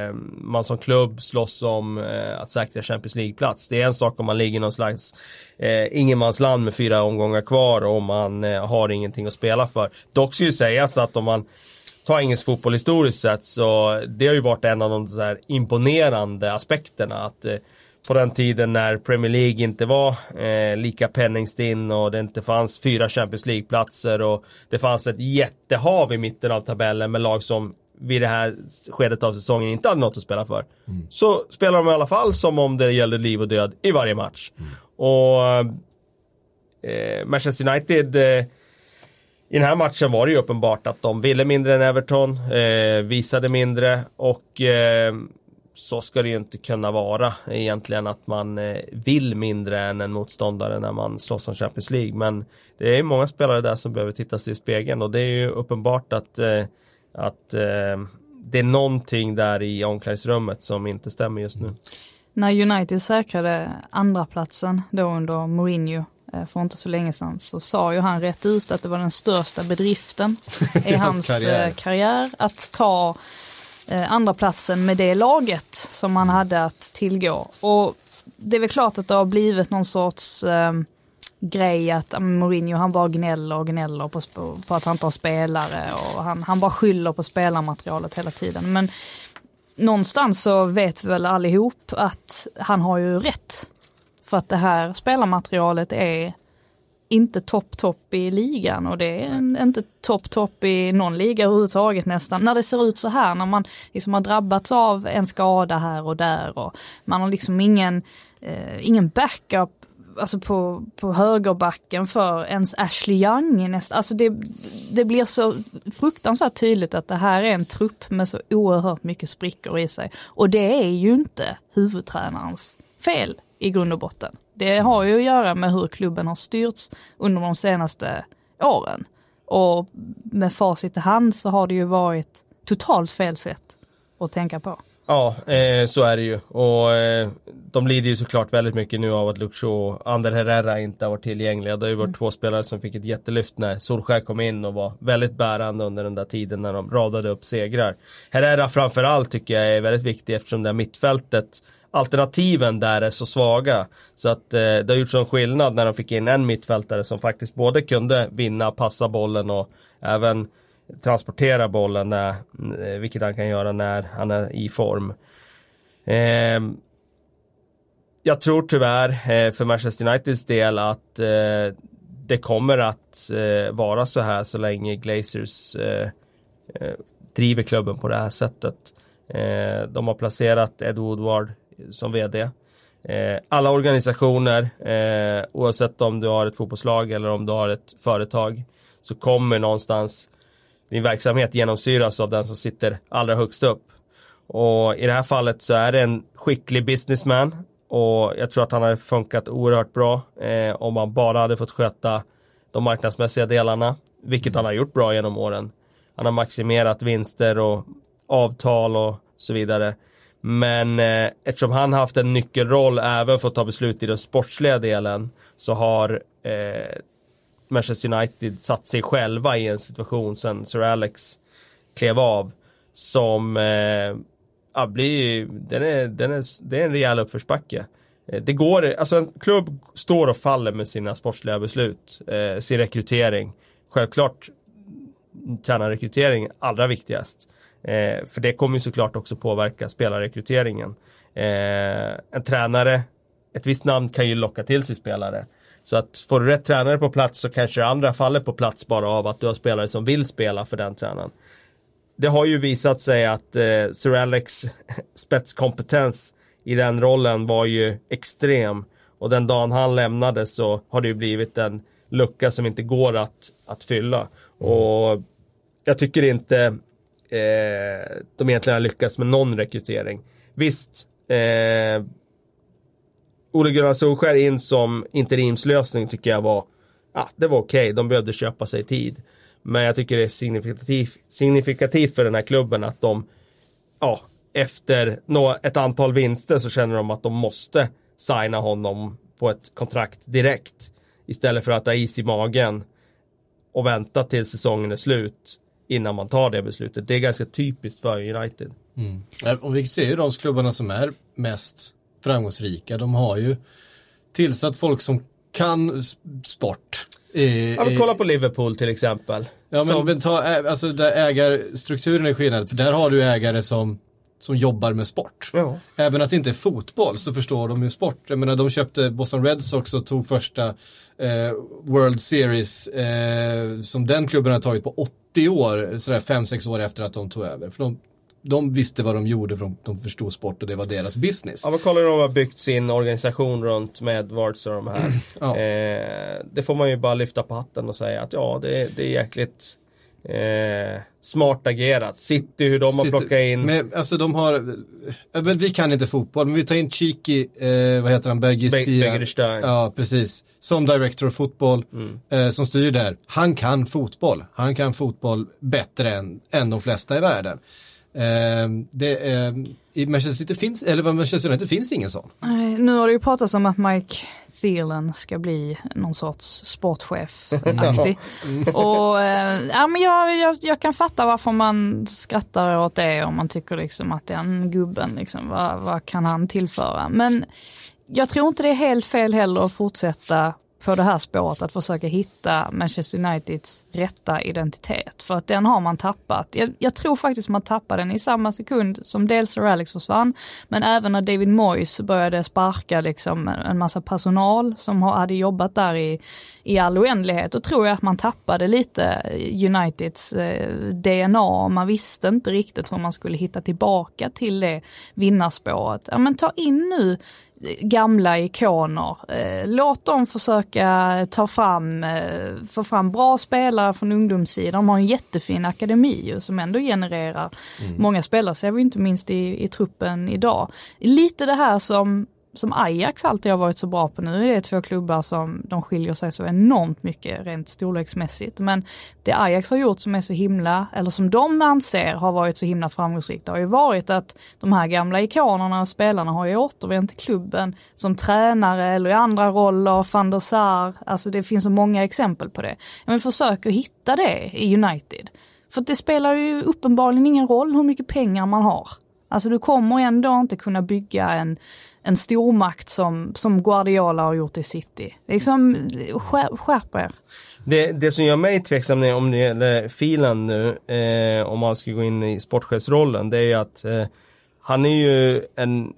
eh, man som klubb slåss om eh, att säkra Champions League-plats. Det är en sak om man ligger i någon slags eh, ingenmansland med fyra omgångar kvar och man eh, har ingenting att spela för. Dock ska ju sägas att om man tar engelsk fotboll historiskt sett så det har ju varit en av de så här imponerande aspekterna att eh, på den tiden när Premier League inte var eh, lika penningstinn och det inte fanns fyra Champions League-platser och det fanns ett jättehav i mitten av tabellen med lag som vid det här skedet av säsongen inte hade något att spela för. Så spelar de i alla fall som om det gällde liv och död i varje match. Och eh, Manchester United eh, i den här matchen var det ju uppenbart att de ville mindre än Everton, eh, visade mindre och eh, så ska det ju inte kunna vara egentligen att man eh, vill mindre än en motståndare när man slåss om Champions League. Men det är många spelare där som behöver titta sig i spegeln och det är ju uppenbart att, eh, att eh, det är någonting där i omklädningsrummet som inte stämmer just nu. När United säkrade andra platsen då under Mourinho eh, för inte så länge sedan så sa ju han rätt ut att det var den största bedriften i hans karriär. karriär. karriär att ta eh, andra platsen med det laget som han hade att tillgå. Och det är väl klart att det har blivit någon sorts eh, grej att Mourinho han bara gnäller och gnäller på, på att han inte har spelare och han, han bara skyller på spelarmaterialet hela tiden. Men någonstans så vet vi väl allihop att han har ju rätt. För att det här spelarmaterialet är inte topp, topp i ligan och det är inte topp, topp i någon liga överhuvudtaget nästan. När det ser ut så här, när man liksom har drabbats av en skada här och där och man har liksom ingen, eh, ingen backup alltså på, på högerbacken för ens Ashley Young. Nästa. alltså det, det blir så fruktansvärt tydligt att det här är en trupp med så oerhört mycket sprickor i sig. Och det är ju inte huvudtränarens fel i grund och botten. Det har ju att göra med hur klubben har styrts under de senaste åren. Och med facit i hand så har det ju varit totalt fel sätt att tänka på. Ja, eh, så är det ju. Och eh, de lider ju såklart väldigt mycket nu av att Luxo och Ander Herrera inte har varit tillgängliga. Det har ju varit mm. två spelare som fick ett jättelyft när Solskär kom in och var väldigt bärande under den där tiden när de radade upp segrar. Herrera framförallt tycker jag är väldigt viktig eftersom det här mittfältet alternativen där är så svaga. Så att eh, det har gjort sån skillnad när de fick in en mittfältare som faktiskt både kunde vinna, passa bollen och även transportera bollen, när, eh, vilket han kan göra när han är i form. Eh, jag tror tyvärr eh, för Manchester Uniteds del att eh, det kommer att eh, vara så här så länge Glazers eh, eh driver klubben på det här sättet. Eh, de har placerat Ed Woodward som vd. alla organisationer, oavsett om du har ett fotbollslag eller om du har ett företag, så kommer någonstans din verksamhet genomsyras av den som sitter allra högst upp. Och i det här fallet så är det en skicklig businessman och jag tror att han hade funkat oerhört bra eh, om han bara hade fått sköta de marknadsmässiga delarna, vilket han har gjort bra genom åren. Han har maximerat vinster och avtal och så vidare. Men eh, eftersom han haft en nyckelroll även för att ta beslut i den sportsliga delen så har eh, Manchester United satt sig själva i en situation sen Sir Alex klev av som eh, ja, blir, den är, den är, det är en rejäl uppförsbacke. Eh, det går, alltså en klubb står och faller med sina sportsliga beslut, eh, sin rekrytering. Självklart tränarrekrytering allra viktigast. Eh, för det kommer ju såklart också påverka spelarrekryteringen. Eh, en tränare, ett visst namn kan ju locka till sig spelare. Så att får du rätt tränare på plats så kanske det andra faller på plats bara av att du har spelare som vill spela för den tränaren. Det har ju visat sig att eh, Sir Alex spetskompetens i den rollen var ju extrem. Och den dagen han lämnade så har det ju blivit en lucka som inte går att, att fylla. Mm. Och jag tycker inte eh, de egentligen har lyckats med någon rekrytering. Visst, eh, Ole Gunnar Solskär in som interimslösning tycker jag var, ja det var okej, okay. de behövde köpa sig tid. Men jag tycker det är signifikativt, signifikativ för den här klubben att de, ja, efter ett antal vinster så känner de att de måste signa honom på ett kontrakt direkt. Istället för att ha is i magen och vänta till säsongen är slut innan man tar det beslutet. Det är ganska typiskt för United. Mm. Och vi ser ju de klubbarna som är mest framgångsrika. De har ju tillsatt folk som kan sport. I, ja, men kolla på Liverpool till exempel. Ja, men, men ta, alltså där ägarstrukturen är skillnad. För där har du ägare som, som jobbar med sport. Ja. Även att det inte är fotboll så förstår de ju sport. Jag menar, de köpte Boston Red Sox och tog första eh, World Series eh, som den klubben har tagit på 80 år, sådär 5-6 år efter att de tog över. För de, de visste vad de gjorde för de, de förstod sport och det var deras business. Ja men kolla hur de har byggt sin organisation runt med Edwards och de här. ja. eh, det får man ju bara lyfta på hatten och säga att ja det, det är jäkligt eh, smart agerat. City, hur de City, har plockat in. Men, alltså de har, äh, vi kan inte fotboll, men vi tar in Chiki, eh, vad heter han, Bergistia. Ja, precis. Som director of fotboll, mm. eh, som styr där. Han kan fotboll. Han kan fotboll bättre än, än de flesta i världen. Eh, det, eh, I Manchester City finns, eller Manchester United finns ingen sån. Nu har det ju pratats om att Mike Thielen ska bli någon sorts sportchef-aktig. mm. Och eh, ja, men jag, jag, jag, kan fatta varför man skrattar åt det om man tycker liksom att den gubben, liksom, vad, vad kan han tillföra? Men jag tror inte det är helt fel heller att fortsätta på det här spåret att försöka hitta Manchester Uniteds rätta identitet. För att den har man tappat. Jag, jag, tror faktiskt man tappade den i samma sekund som dels Sir Alex försvann, men även när David Moyes började sparka liksom en massa personal som hade jobbat där i, i all oändlighet. Då tror jag att man tappade lite Uniteds eh, DNA. Man visste inte riktigt hur man skulle hitta tillbaka till det vinnarspåret. Ja men ta in nu gamla ikoner. Eh, låt dem försöka ta fram, eh, få fram bra spelare från ungdomssidan. De har en jättefin akademi som ändå genererar mm. många spelare, ser vi inte minst i, i truppen idag. Lite det här som som Ajax alltid har varit så bra på nu. Det är två klubbar som de skiljer sig så enormt mycket rent storleksmässigt. Men det Ajax har gjort som är så himla, eller som de anser har varit så himla framgångsrikt, det har ju varit att de här gamla ikonerna och spelarna har ju återvänt till klubben som tränare eller i andra roller, van der Sar, alltså det finns så många exempel på det. Men försök att hitta det i United. För det spelar ju uppenbarligen ingen roll hur mycket pengar man har. Alltså du kommer ändå inte kunna bygga en, en stormakt som, som Guardiola har gjort i City. Liksom, skärp er. Det, det som gör mig tveksam om det gäller Filan nu, eh, om man ska gå in i sportchefsrollen, det är ju att eh, han är ju en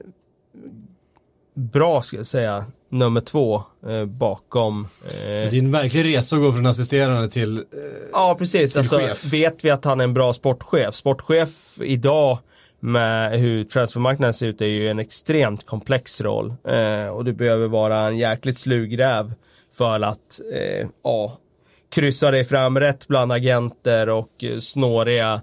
bra, ska jag säga, nummer två eh, bakom. Eh, det är en verklig resa att gå från assisterande till eh, Ja, precis. Till alltså, chef. vet vi att han är en bra sportchef? Sportchef idag med hur transfermarknaden ser ut är ju en extremt komplex roll. Eh, och du behöver vara en jäkligt slug räv för att eh, ja, kryssa dig fram rätt bland agenter och snåriga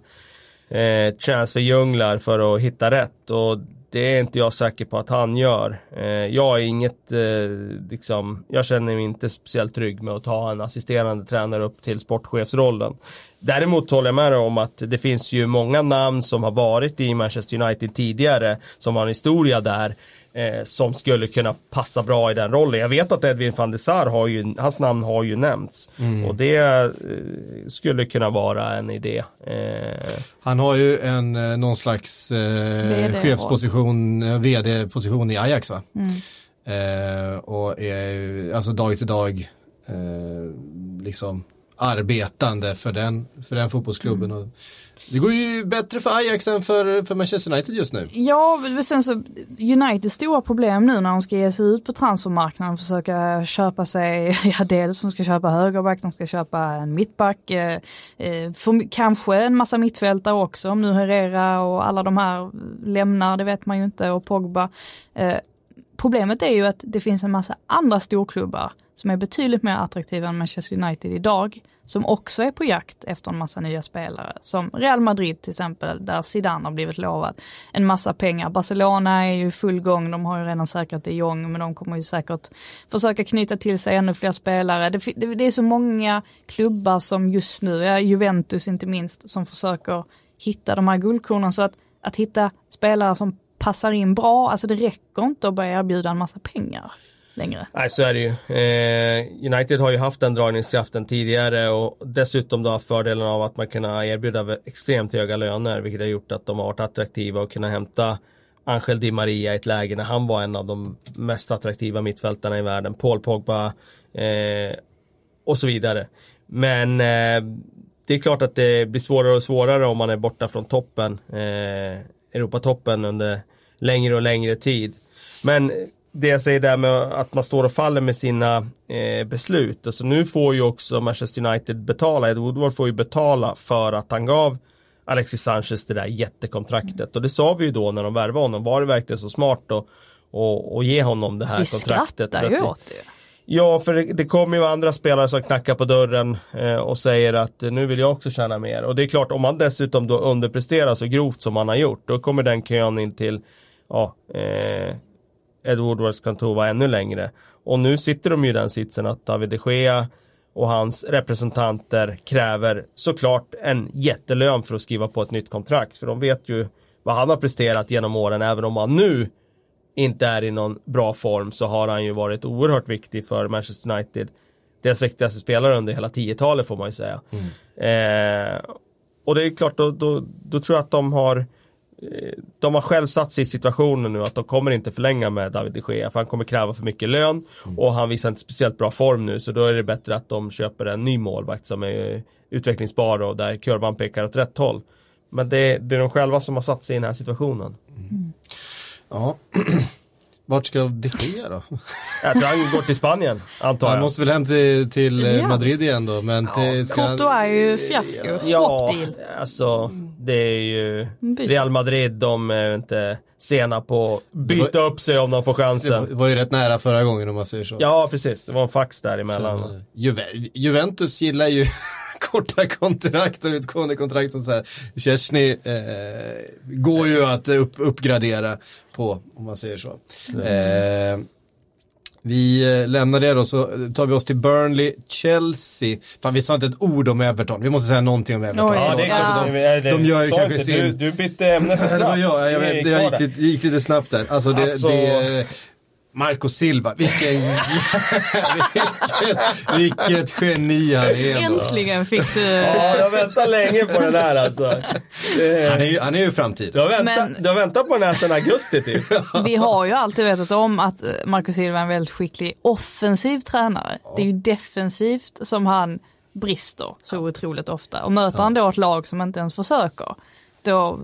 eh, transferjunglar för att hitta rätt. Och det är inte jag säker på att han gör. Eh, jag är inget, eh, liksom, jag känner mig inte speciellt trygg med att ta en assisterande tränare upp till sportchefsrollen. Däremot håller jag med dig om att det finns ju många namn som har varit i Manchester United tidigare, som har en historia där eh, som skulle kunna passa bra i den rollen. Jag vet att Edwin van der Sar har ju, hans namn har ju nämnts. Mm. Och det eh, skulle kunna vara en idé. Eh. Han har ju en, eh, någon slags eh, chefsposition, eh, vd-position i Ajax va? Mm. Eh, och är alltså dag till dag liksom arbetande för den, för den fotbollsklubben. Mm. Det går ju bättre för Ajax än för, för Manchester United just nu. Ja, sen så Uniteds stora problem nu när de ska ge sig ut på transfermarknaden och försöka köpa sig, ja dels de ska köpa högerback, de ska köpa en mittback, eh, eh, för, kanske en massa mittfältare också om nu Herrera och alla de här lämnar, det vet man ju inte, och Pogba. Eh, problemet är ju att det finns en massa andra storklubbar som är betydligt mer attraktiva än Manchester United idag, som också är på jakt efter en massa nya spelare. Som Real Madrid till exempel, där Zidane har blivit lovad en massa pengar. Barcelona är ju i full gång, de har ju redan säkrat de Jong, men de kommer ju säkert försöka knyta till sig ännu fler spelare. Det, det, det är så många klubbar som just nu, ja, Juventus inte minst, som försöker hitta de här guldkornen. Så att, att hitta spelare som passar in bra, alltså det räcker inte att börja erbjuda en massa pengar längre. Nej, så är det ju. Eh, United har ju haft den dragningskraften tidigare och dessutom då haft fördelen av att man kan erbjuda extremt höga löner, vilket har gjort att de har varit attraktiva och kunna hämta Angel Di Maria i ett läge när han var en av de mest attraktiva mittfältarna i världen. Paul Pogba eh, och så vidare. Men eh, det är klart att det blir svårare och svårare om man är borta från toppen, eh, Europatoppen under längre och längre tid. Men det jag säger där med att man står och faller med sina eh, beslut. Alltså nu får ju också Manchester United betala, Ed Woodward får ju betala för att han gav Alexis Sanchez det där jättekontraktet. Och det sa vi ju då när de värvade honom, var det verkligen så smart att och, och ge honom det här vi kontraktet? Vi skrattar ju åt det. Ja, för det, det kommer ju andra spelare som knackar på dörren eh, och säger att eh, nu vill jag också tjäna mer. Och det är klart, om man dessutom då underpresterar så grovt som man har gjort, då kommer den kön in till ja, eh, Ed Woodwards kontor ännu längre. Och nu sitter de ju i den sitsen att David de Gea och hans representanter kräver såklart en jättelön för att skriva på ett nytt kontrakt. För de vet ju vad han har presterat genom åren. Även om han nu inte är i någon bra form så har han ju varit oerhört viktig för Manchester United. Deras viktigaste spelare under hela 10-talet får man ju säga. Mm. Eh, och det är klart, då, då, då tror jag att de har de har själv satt sig i situationen nu att de kommer inte förlänga med David de Gea för han kommer kräva för mycket lön mm. och han visar inte speciellt bra form nu så då är det bättre att de köper en ny målvakt som är utvecklingsbar och där kurvan pekar åt rätt håll. Men det, det är de själva som har satt sig i den här situationen. Mm. Ja. Vart ska det ske då? Jag tror han går till Spanien, antar Han jag. måste väl hem till, till eh, Ja. Madrid igen då. Men till, ska han- är ju fiasko. Swap Ja, deal. alltså det är ju. Real Madrid, de är inte sena på att byta upp sig om de får det var- chansen. var ju rätt nära förra gången om man säger så. Ja, precis. Det var en fax däremellan. Så, Juve- Juventus gillar ju korta kontrakt och utgående kontrakt som så här. Chesney eh, går ju att upp, uppgradera på, om man säger så. Eh, vi eh, lämnar det då, så tar vi oss till Burnley, Chelsea. Fan, vi sa inte ett ord om Everton. Vi måste säga någonting om Everton. Ja, det är Ja. klart. de, det- de gör ju kanske inte, sin... Du, du bytte ämne för snabbt. det var jag, jag, kvar jag gick, lite, gick lite snabbt där. Alltså det, Alltså- det Marco Silva, vilken, vilket, vilket geni han är. Äntligen fick du... Ja, jag väntar länge på den här alltså. Han är ju, han är ju framtid. Du har, väntat, Men- du har väntat på den här sedan augusti typ. Vi har ju alltid vetat om att eh, Marco Silva är en väldigt skicklig offensiv tränare. Det är ju defensivt som han brister så otroligt ofta. Och möter han då ett lag som inte ens försöker, då...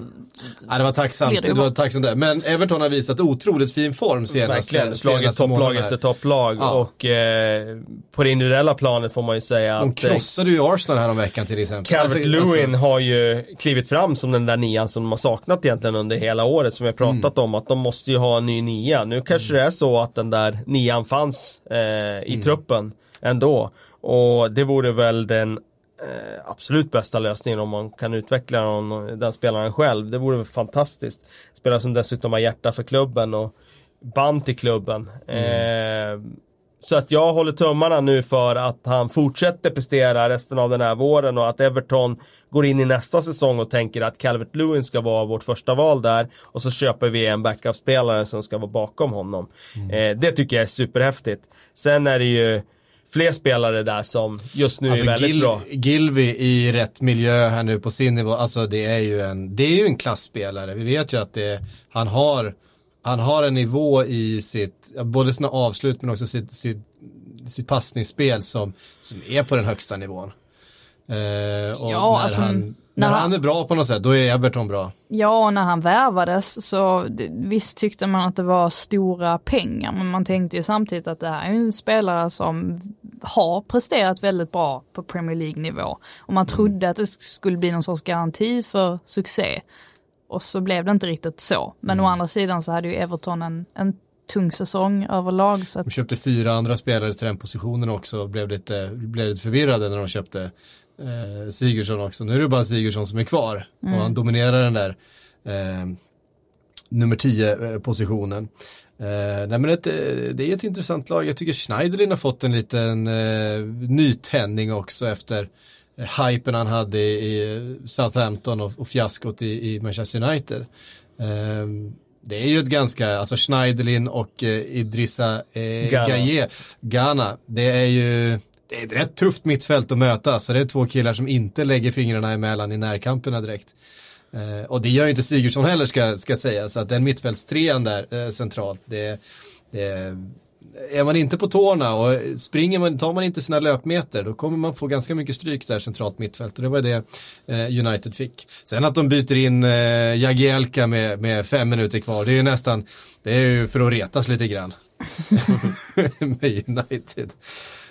Ja, det var tacksamt, det var tacksamt där. Men Everton har visat otroligt fin form senaste, Verkligen, slagit topplag efter topplag. Ja. Och eh, på det individuella planet får man ju säga De att eh, krossade ju Arsenal här om veckan till exempel. Calvert Alltså, Lewin alltså, har ju klivit fram som den där nian som de har saknat egentligen under hela året som vi har pratat om att de måste ju ha en ny nia. Nu kanske det är så att den där nian fanns eh, i truppen ändå. Och det vore väl den eh, absolut bästa lösningen om man kan utveckla någon, den spelaren själv. Det vore fantastiskt. Spelare som dessutom har hjärta för klubben och band till klubben. Eh, så att jag håller tummarna nu för att han fortsätter prestera resten av den här våren och att Everton går in i nästa säsong och tänker att Calvert Lewin ska vara vårt första val där och så köper vi en backup-spelare som ska vara bakom honom. Eh, det tycker jag är superhäftigt. Sen är det ju fler spelare där som just nu Alltså är väldigt Gil, bra. Gilby i rätt miljö här nu på sin nivå, alltså det är ju en, det är ju en klassspelare. Vi vet ju att det, han har, han har en nivå i sitt, både sina avslut men också sitt, sitt, sitt passningsspel som, som är på den högsta nivån. Eh, och Ja, när, alltså, han, när när han- är bra på något sätt, då är Everton bra. Ja, när han värvades så visst tyckte man att det var stora pengar, men man tänkte ju samtidigt att det här är en spelare som har presterat väldigt bra på Premier League-nivå. Och man trodde att det skulle bli någon sorts garanti för succé. Och så blev det inte riktigt så. Men å andra sidan så hade ju Everton en, en tung säsong överlag. Så att, De köpte fyra andra spelare till den positionen också och blev lite, blev lite förvirrade när de köpte eh, Sigurdsson också. Nu är det bara Sigurdsson som är kvar och han dominerar den där eh, nummer 10 eh, positionen. Eh, nej men ett, eh, det är ett intressant lag. Jag tycker Schneiderlin har fått en liten eh, nytändning också efter eh, hypen han hade i, Southampton och, och fiaskot i, i Manchester United. Eh, det är ju ett ganska, alltså Schneiderlin och eh, Idrissa eh. Gaye, Ghana, det är ju det är ett rätt tufft mittfält att möta, så det är två killar som inte lägger fingrarna emellan i närkamperna direkt. Eh, och det gör ju inte Sigurdsson heller ska, ska säga, så att den mittfältstrean där eh, centralt, det, det är man inte på tårna och springer man, tar man inte sina löpmeter då kommer man få ganska mycket stryk där centralt mittfält och det var det eh, United fick. Sen att de byter in eh, Jagielka med, med fem minuter kvar, det är ju nästan, det är ju för att retas lite grann. med United.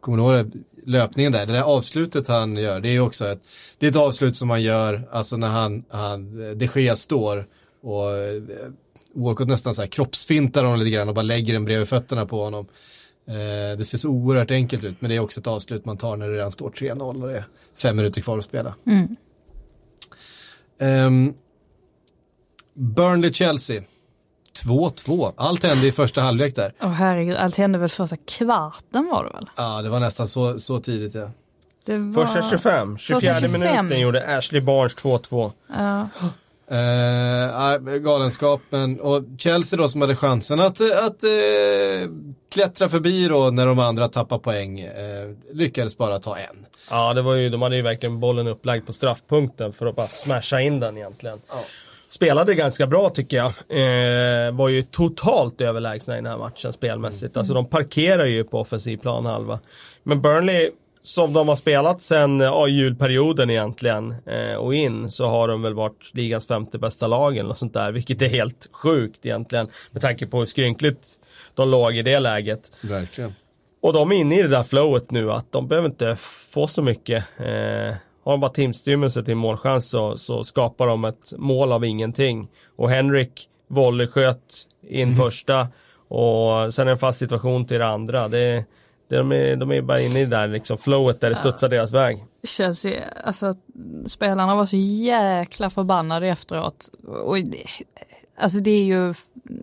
kommer du ihåg det? löpningen där, det där avslutet han gör, det är ju också ett, det är ett avslut som han gör, alltså när han, han de Gea står och eh, Walcott nästan så här kroppsfintar honom lite grann och bara lägger den bredvid fötterna på honom. Eh, det ser så oerhört enkelt ut, men det är också ett avslut man tar när det redan står 3-0 och det är fem minuter kvar att spela. Ehm, Burnley-Chelsea. 2-2. Allt hände i första halvlek där. Åh herregud, allt hände väl första kvarten var det väl? Ja, det var nästan så, så tidigt ja. Det var... Första 25, 24 Första 25. minuten gjorde Ashley Barnes 2-2. Ja. Eh, galenskapen och Chelsea då som hade chansen att, att eh, klättra förbi då när de andra tappar poäng. Eh, lyckades bara ta en. Ja, det var ju, de hade ju verkligen bollen upplagd på straffpunkten för att bara smasha in den egentligen. Ja. Spelade ganska bra tycker jag. Eh, var ju totalt överlägsna i den här matchen spelmässigt. Alltså de parkerar ju på offensiv plan halva. Men Burnley som de har spelat sen ja, julperioden egentligen eh, och in så har de väl varit ligans femte bästa lag eller sånt där. Vilket är helt sjukt egentligen med tanke på hur skrynkligt de låg i det läget. Verkligen. Och de är inne i det där flowet nu att de behöver inte få så mycket. Eh, har de bara timstymmelse till målchans så, så skapar de ett mål av ingenting. Och Henrik volleysköt in mm. första och sen en fast situation till det andra. Det, de är, de är bara inne i det där liksom flowet där det studsar deras väg. Chelsea, alltså spelarna var så jäkla förbannade efteråt. Och, alltså det är ju,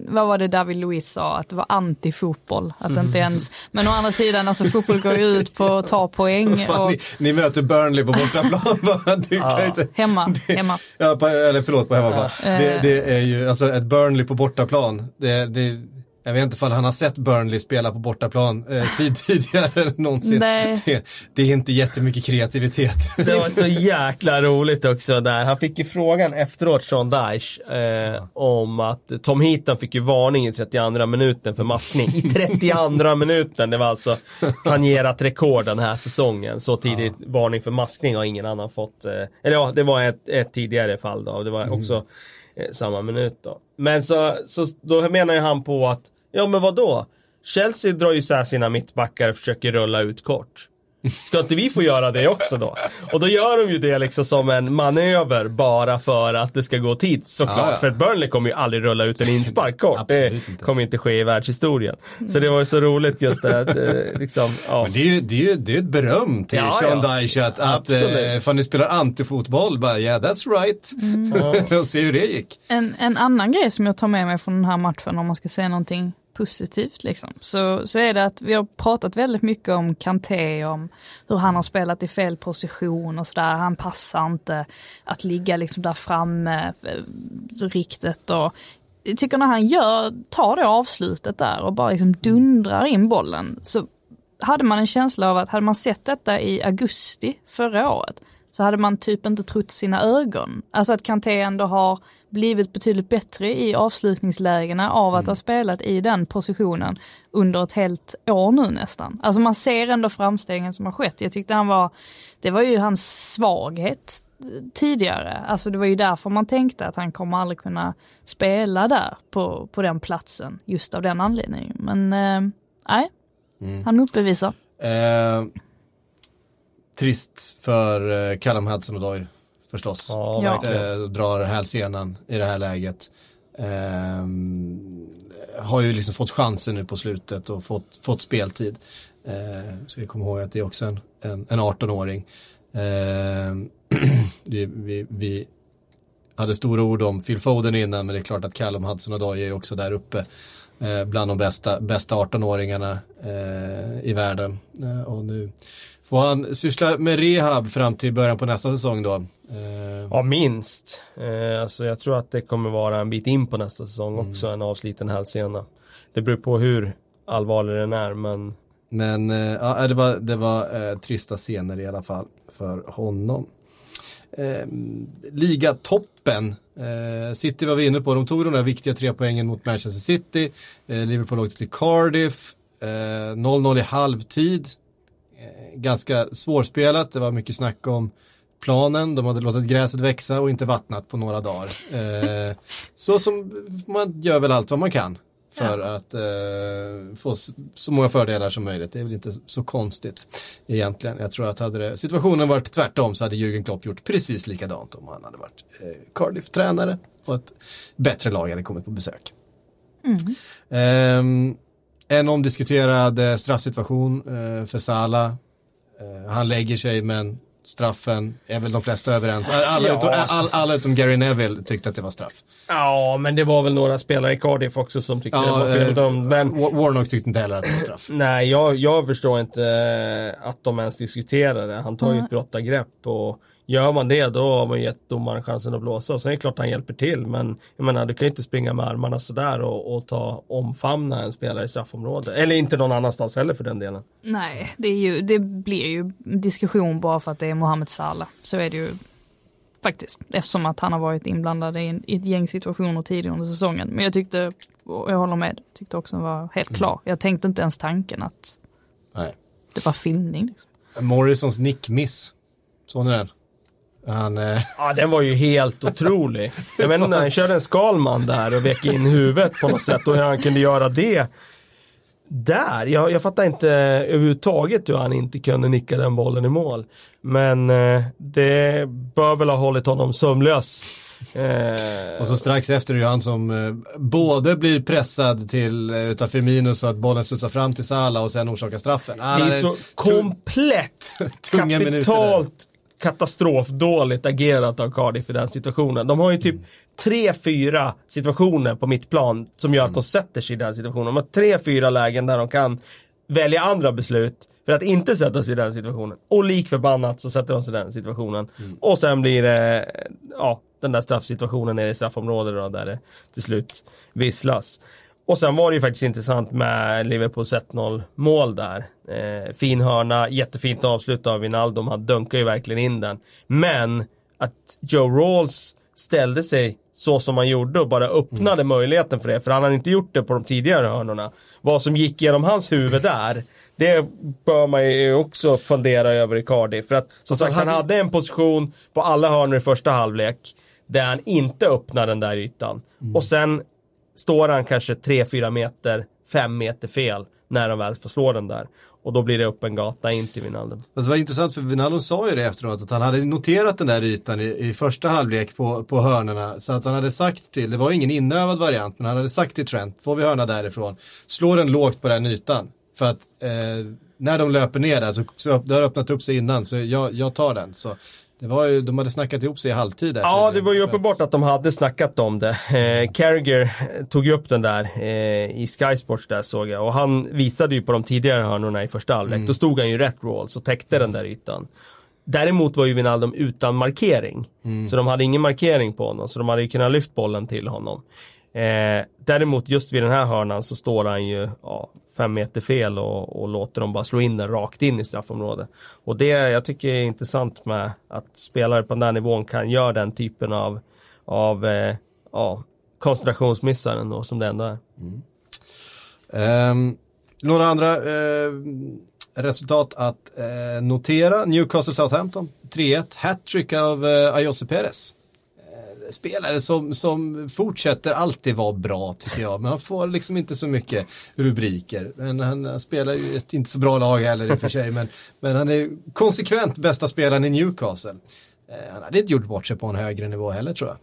vad var det David Luiz sa, att det var anti-fotboll. Att mm. inte ens, men å andra sidan, alltså fotboll går ju ut på att ta poäng. Fan, och, ni, ni, möter Burnley på bortaplan. ja. Inte, hemma, det, hemma. Ja, på, eller förlåt, på hemmaplan. Ja. Det, det, är ju, alltså ett Burnley på bortaplan. Det, det jag vet inte om han har sett Burnley spela på bortaplan eh, tidigare någonsin. Det, det, är inte jättemycket kreativitet. Det var så jäkla roligt också där. Han fick ju frågan efteråt från Daesh eh, om att Tom Heaton fick ju varning i 32 minuten för maskning. I 32 minuten, det var alltså tangerat rekord den här säsongen. Så tidigt ja. varning för maskning har ingen annan fått. Eh, eller ja, det var ett, ett tidigare fall då. Det var mm. också mm. samma minut då. Men så, så då menar ju han på att Ja men vad då? Chelsea drar ju isär sina mittbackar och försöker rulla ut kort. Ska inte vi få göra det också då? Och då gör de ju det liksom som en manöver bara för att det ska gå tid såklart. Ja, ja. För att Burnley kommer ju aldrig rulla ut en inspark kort. det inte. kommer inte ske i världshistorien. Så det var ju så roligt just det att eh, liksom, ja. Men det är ju, det är ju, det är ett beröm till ja, Sean ja. Dyche att, att eh, för ni spelar antifotboll, bara yeah that's right. Mm. och se hur det gick. En, en annan grej som jag tar med mig från den här matchen om man ska säga någonting positivt liksom, så, så är det att vi har pratat väldigt mycket om Kanté, om hur han har spelat i fel position och sådär. Han passar inte att ligga liksom där framme eh, riktigt och jag tycker när han gör, tar det avslutet där och bara liksom dundrar in bollen så hade man en känsla av att hade man sett detta i augusti förra året så hade man typ inte trott sina ögon. Alltså att Kanté ändå har blivit betydligt bättre i avslutningslägena av att mm. ha spelat i den positionen under ett helt år nu nästan. Alltså man ser ändå framstegen som har skett. Jag tyckte han var, det var ju hans svaghet tidigare. Alltså det var ju därför man tänkte att han kommer aldrig kunna spela där på, på den platsen just av den anledningen. Men eh, nej, mm. han uppbevisar. Eh, trist för eh, Callum Hudson-Odoi förstås. Ja, eh, drar hälsenan i det här läget. Eh, har ju liksom fått chansen nu på slutet och fått, fått speltid. Eh, så vi kommer ihåg att det är också en, en, en 18-åring. Eh, vi, vi, vi, hade stora ord om Phil Foden innan men det är klart att Callum Hudson-Odoi är också där uppe eh, bland de bästa, bästa 18-åringarna eh, i världen. Eh, och nu Får han syssla med rehab fram till början på nästa säsong då? Eh... Ja, minst. Eh, alltså jag tror att det kommer vara en bit in på nästa säsong mm. också, en avsliten hälsena. Det beror på hur allvarlig den är, men... Men eh, ja, det var, det var eh, trista scener i alla fall för honom. Eh, Ligatoppen. Eh, City var vi inne på, de tog de där viktiga tre poängen mot Manchester City. Eh, Liverpool åkte till Cardiff. 0-0 eh, i halvtid ganska svårspelat. Det var mycket snack om planen. De hade låtit gräset växa och inte vattnat på några dagar. Eh, så som man gör väl allt vad man kan för ja. att eh, få så många fördelar som möjligt. Det är väl inte så konstigt egentligen. Jag tror att hade det, situationen varit tvärtom så hade Jürgen Klopp gjort precis likadant om han hade varit eh, Cardiff-tränare och ett bättre lag hade kommit på besök. Mm. Eh, en omdiskuterad eh, straffsituation eh, för Salah Eh, han lägger sig men straffen är väl de flesta överens. Alla, ja. utom, all, alla utom Gary Neville tyckte att det var straff. Ja, men det var väl några spelare i Cardiff också som tyckte ja, det var feldömd. Eh, men... Warnock tyckte inte heller att det var straff. Nej, jag, jag förstår inte att de ens diskuterar det. Han tar ju ett brottargrepp och Gör man det då har man gett domaren chansen att blåsa. Sen är det klart han hjälper till men jag menar du kan ju inte springa med armarna sådär och, och ta omfamna en spelare i straffområdet. Eller inte någon annanstans heller för den delen. Nej, det, är ju, det blir ju diskussion bara för att det är Mohamed Salah. Så är det ju faktiskt. Eftersom att han har varit inblandad i, en, i ett gäng situationer tidigare under säsongen. Men jag tyckte, och jag håller med, tyckte också den var helt klar. Jag tänkte inte ens tanken att Nej. det var filmning. Liksom. Morrisons nickmiss. Såg ni den? Han, eh, Ja den var ju helt otrolig. Jag vet inte han körde en Skalman där och vek in huvudet på något sätt och hur han kunde göra det. Där, jag, jag fattar inte överhuvudtaget hur han inte kunde nicka den bollen i mål. Men eh, det bör väl ha hållit honom sömnlös. Eh, och så strax efter är det han som eh, både blir pressad till eh, utav Firmino så att bollen studsar fram till Salah och sen orsakar straffen. Ah, det är så komplett kapitalt katastrofdåligt agerat av Cardiff i den situationen. De har ju typ tre, fyra situationer på mittplan som gör att de sätter sig i den situationen. De har tre, fyra lägen där de kan välja andra beslut för att inte sätta sig i den situationen. Och lik förbannat så sätter de sig i den situationen. Och sen blir det, ja, den där straffsituationen nere i straffområdet då, där det till slut visslas. Och sen var det ju faktiskt intressant med Liverpools 1-0 mål där. Eh, fin hörna, jättefint avslut av Wijnaldum, han dunkar ju verkligen in den. Men att Joe Rawls ställde sig så som han gjorde och bara öppnade möjligheten för det, för han hade inte gjort det på de tidigare hörnorna. Vad som gick genom hans huvud där, det bör man ju också fundera över i Cardiff. För att som sagt, han hade en position på alla hörnor i första halvlek där han inte öppnar den där ytan. Och sen står han kanske 3-4 meter, 5 meter fel när de väl får slå den där. Och då blir det upp en gata in till Wijnaldum. Alltså det var intressant för Wijnaldum sa ju det efteråt att han hade noterat den där ytan i, i första halvlek på, på hörnorna. Så att han hade sagt till, det var ingen inövad variant, men han hade sagt till Trent, får vi hörna därifrån, slå den lågt på den ytan. För att eh, när de löper ner där så, så det har öppnat upp sig innan, så jag, jag tar den. Så det var ju, de hade snackat ihop sig i halvtid där. Ja, det var ju uppenbart att de hade snackat om det. Eh, Carragher tog ju upp den där eh, i Sky Sports där såg jag. Och han visade ju på de tidigare hörnorna i första halvlek. Då stod han ju rätt rolls och täckte den där ytan. Däremot var ju Wijnaldum utan markering. Så de hade ingen markering på honom. Så de hade ju kunnat lyft bollen till honom. Eh, däremot just vid den här hörnan så står han ju ja, fem meter fel och, och låter dem bara slå in den rakt in i straffområdet. Och det jag tycker är intressant med att spelare på den där nivån kan göra den typen av, av eh, ja, koncentrationsmissar ändå som det ändå är. Mm. Ehm, några andra uh, resultat att uh, notera. Newcastle Southampton 3-1. Hattrick av eh, Ayose Perez. Spelare som, som fortsätter alltid vara bra tycker jag. Men han får liksom inte så mycket rubriker. Men han, han spelar ju ett inte så bra lag heller i och för sig. Men, men han är konsekvent bästa spelaren i Newcastle. Eh, han hade inte gjort bort sig på en högre nivå heller tror jag.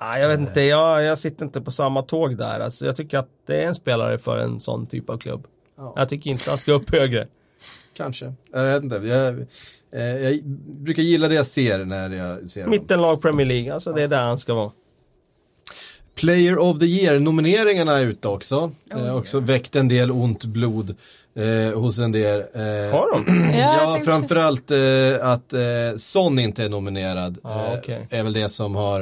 Ah, jag vet inte, jag, jag sitter inte på samma tåg där. Alltså, jag tycker att det är en spelare för en sån typ av klubb. Ja. Jag tycker inte han ska upp högre. Kanske. Jag vet inte. Jag, eh, jag brukar gilla det jag ser när jag ser honom. Mittenlag Premier League, alltså det är där han ska vara. Player of the Year-nomineringarna är ute också. eh, också väckt en del ont blod eh, hos en del. Eh, Har de? Ja, Ja, framförallt eh, att eh, Son inte är nominerad. Ah, eh, okej. Är väl det som har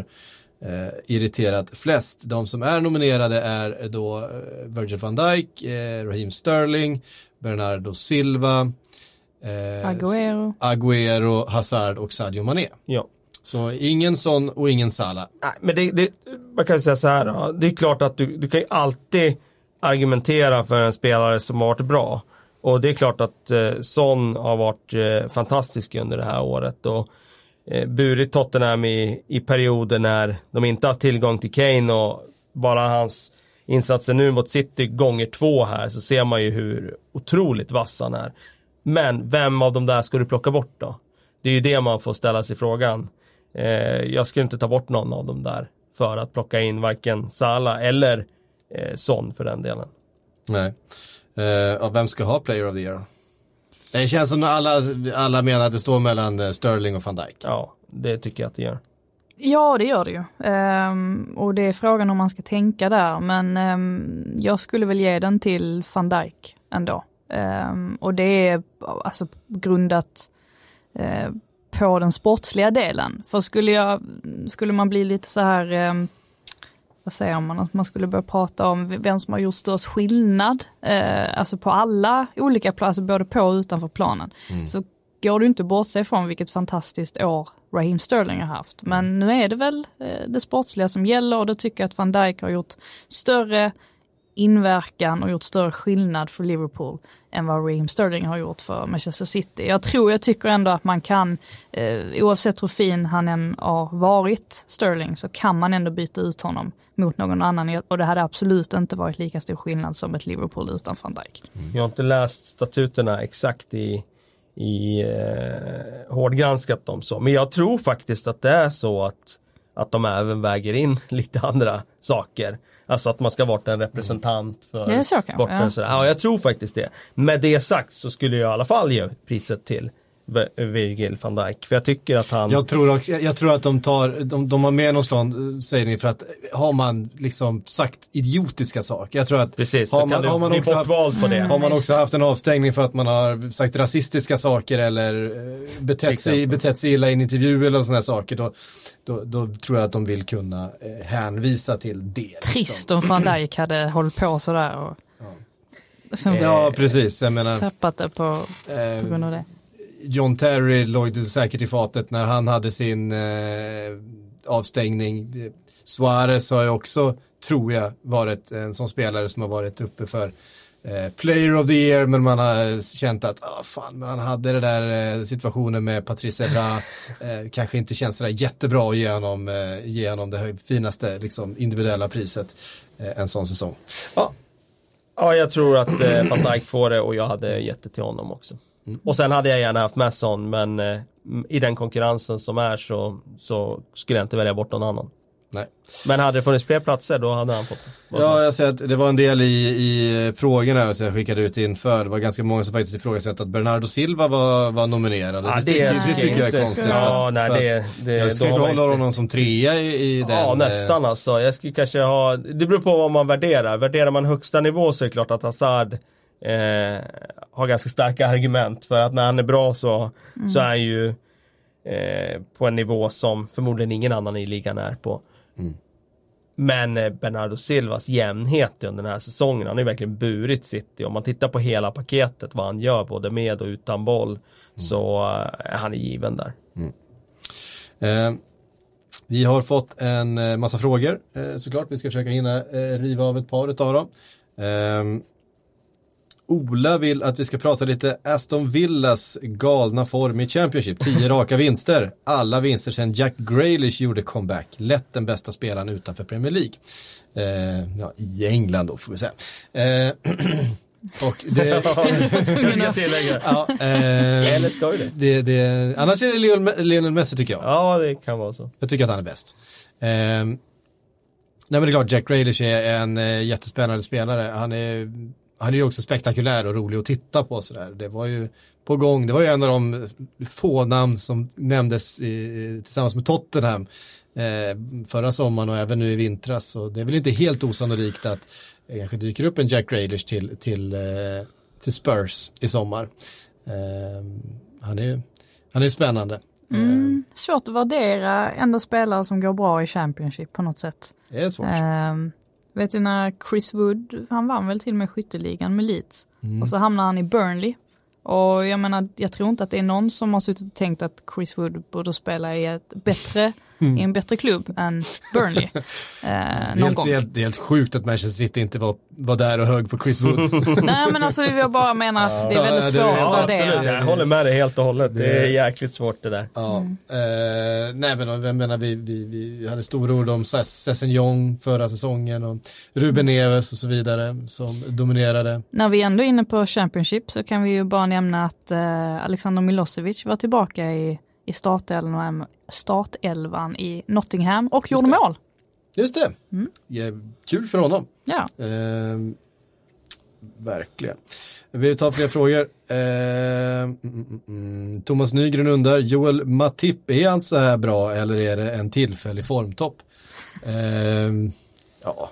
eh, irriterat flest. De som är nominerade är då eh, Virgil van Dijk, eh, Raheem Sterling, Bernardo Silva, eh, Agüero. Agüero, Hazard och Sadio Mané. Ja. Så ingen Son och ingen Salah. Nej, men det, det, man kan ju säga så här då. Det är klart att du, du kan ju alltid argumentera för en spelare som har varit bra. Och det är klart att eh, Son har varit eh, fantastisk under det här året. Och eh, burit Tottenham i, i perioder när de inte har tillgång till Kane och bara hans insatser nu mot City gånger två här så ser man ju hur otroligt vass han är. Men vem av de där ska du plocka bort då? Det är ju det man får ställa sig frågan. Eh, jag skulle inte ta bort någon av dem där för att plocka in varken Sala eller eh, Son för den delen. Nej. Eh, ja, vem ska ha Player of the Year? Det känns som att alla, alla menar att det står mellan eh, Sterling och van Dijk. Ja, det tycker jag att det gör. Ja, det gör det ju. Ehm, och det är frågan om man ska tänka där, men ehm, jag skulle väl ge den till van Dijk ändå. Ehm, och det är alltså grundat eh, på den sportsliga delen. För skulle, jag, skulle man bli lite så här, eh, vad säger man, att man skulle börja prata om vem som har gjort störst skillnad, eh, alltså på alla olika platser, både på och utanför planen, Mm. så går du inte att bortse ifrån vilket fantastiskt år Raheem Sterling har haft. Men nu är det väl eh, det sportsliga som gäller och då tycker jag att van Dijk har gjort större inverkan och gjort större skillnad för Liverpool än vad Raheem Sterling har gjort för Manchester City. Jag tror, jag tycker ändå att man kan, eh, oavsett hur fin han än har varit, Sterling, så kan man ändå byta ut honom mot någon annan och det hade absolut inte varit lika stor skillnad som ett Liverpool utan van Dijk. Mm. Jag har inte läst statuterna exakt i, i eh, hårdgranskat dem så. Men jag tror faktiskt att det är så att, att de även väger in lite andra saker. Alltså att man ska vara en representant för ja. och sådär. Ja, jag tror faktiskt det. Med det sagt så skulle jag i alla fall ge priset till Virgil van Dijk. För jag tycker att han... Jag tror, också, jag, jag tror att de tar, de, de har med någon sån sägning för att har man liksom sagt idiotiska saker. Jag tror att Precis, har man, har man också haft, på har man också haft en avstängning för att man har sagt rasistiska saker eller eh, betett sig, betett sig illa i en intervju eller sådana saker. Då, då, då tror jag att de vill kunna eh, hänvisa till det. liksom. Trist om van Dijk hade hållit på sådär och liksom Ja, precis. Jag menar, tappat det på, på eh, grund av det. John Terry låg säkert i fatet när han hade sin eh, avstängning. Suarez har ju också, tror jag, varit en sån spelare som har varit uppe för eh, Player of the year, men man har känt att, ah, fan, men han hade det där eh, situationen med Patrice Evra, eh, kanske inte känns sådär jättebra att ge honom, eh, ge honom det här finaste liksom, individuella priset eh, en sån säsong. Ja, Ja, jag tror att eh, van Dijk får det och jag hade gett det till honom också. Mm. Och sen hade jag gärna haft med Son, men eh, i den konkurrensen som är så, så skulle jag inte välja bort någon annan. nej. Men hade det funnits fler platser då hade han fått det. Ja, jag ser att det var en del i, i frågorna som jag skickade ut inför. Det var ganska många som faktiskt ifrågasatte att Bernardo Silva var, var nominerad. Ja, det, tycker, det tycker jag är inte. konstigt. Ja, att, nej, det- det- jag skulle behålla inte- honom som trea i, i den. Ja, eh, nästan alltså. Jag skulle kanske ha, det beror på vad man värderar. Värderar man högsta nivå så är det klart att Hazard eh, har ganska starka argument. För att när han är bra så, så är han ju eh, på en nivå som förmodligen ingen annan i ligan är på. Men eh, Bernardo Silvas jämnhet under den här säsongen, han har ju verkligen burit City. Om man tittar på hela paketet, vad han gör både med och utan boll, så eh, är han given där. Eh, vi har fått en eh, massa frågor såklart. Vi ska försöka hinna riva av ett par utav dem. Eh, Ola vill att vi ska prata lite Aston Villas galna form i Championship. 10 raka vinster. Alla vinster sedan Jack Grealish gjorde comeback. Lätt den bästa spelaren utanför Premier League. Eh, ja, I England då får vi säga. Eh, och det, Jag tillägga. ja, eh, Eller ska det? det, det, annars är det Lionel, Lionel Messi tycker jag. Ja, det kan vara så. Jag tycker att han är bäst. Ehm, nej men det är klart, Jack Grealish är en eh, jättespännande spelare. Han är, han är ju också spektakulär och rolig att titta på sådär. Det var ju på gång, det var ju en av de få namn som nämndes i, tillsammans med Tottenham eh, förra sommaren och även nu i vintras. Så det är väl inte helt osannolikt att det kanske dyker upp en Jack Grealish till, till, eh, till Spurs i sommar. Ehm, han är han är spännande. Mm, svårt att värdera ändå spelare som går bra i Championship på något sätt. Det är svårt. Vet du när Chris Wood, han vann väl till och med skytteligan med Leeds. Mm. Och så hamnar han i Burnley. Och jag menar, jag tror inte att det är någon som har suttit och tänkt att Chris Wood borde spela i, ett bättre, Mm. i en bättre klubb än Burnley. Eh, Det är, någon helt, gång. det, är helt, det är helt sjukt att Manchester City inte var, var där och hög på Chris Wood. Nej men alltså jag bara menar att det är väldigt Ja, det- svårt ja, att värdera. absolut. Jag håller med dig helt och hållet. Det är jäkligt svårt det där. ja. eh, nej men jag menar vi, vi, vi hade stora ord om Sessignon förra säsongen och Ruben Neves och så vidare som dominerade. När vi ändå är inne på Championship så kan vi ju bara nämna att eh, Alexander Milosevic var tillbaka i, i startelvan, startelvan i Nottingham och gjorde mål. Just det, Mm. ja, kul för honom. Ja. Eh, verkligen. Vi tar fler frågor. Eh, mm, mm, mm. Thomas Nygren undrar, Joel Matip, är han så här bra eller är det en tillfällig formtopp? Eh, ja,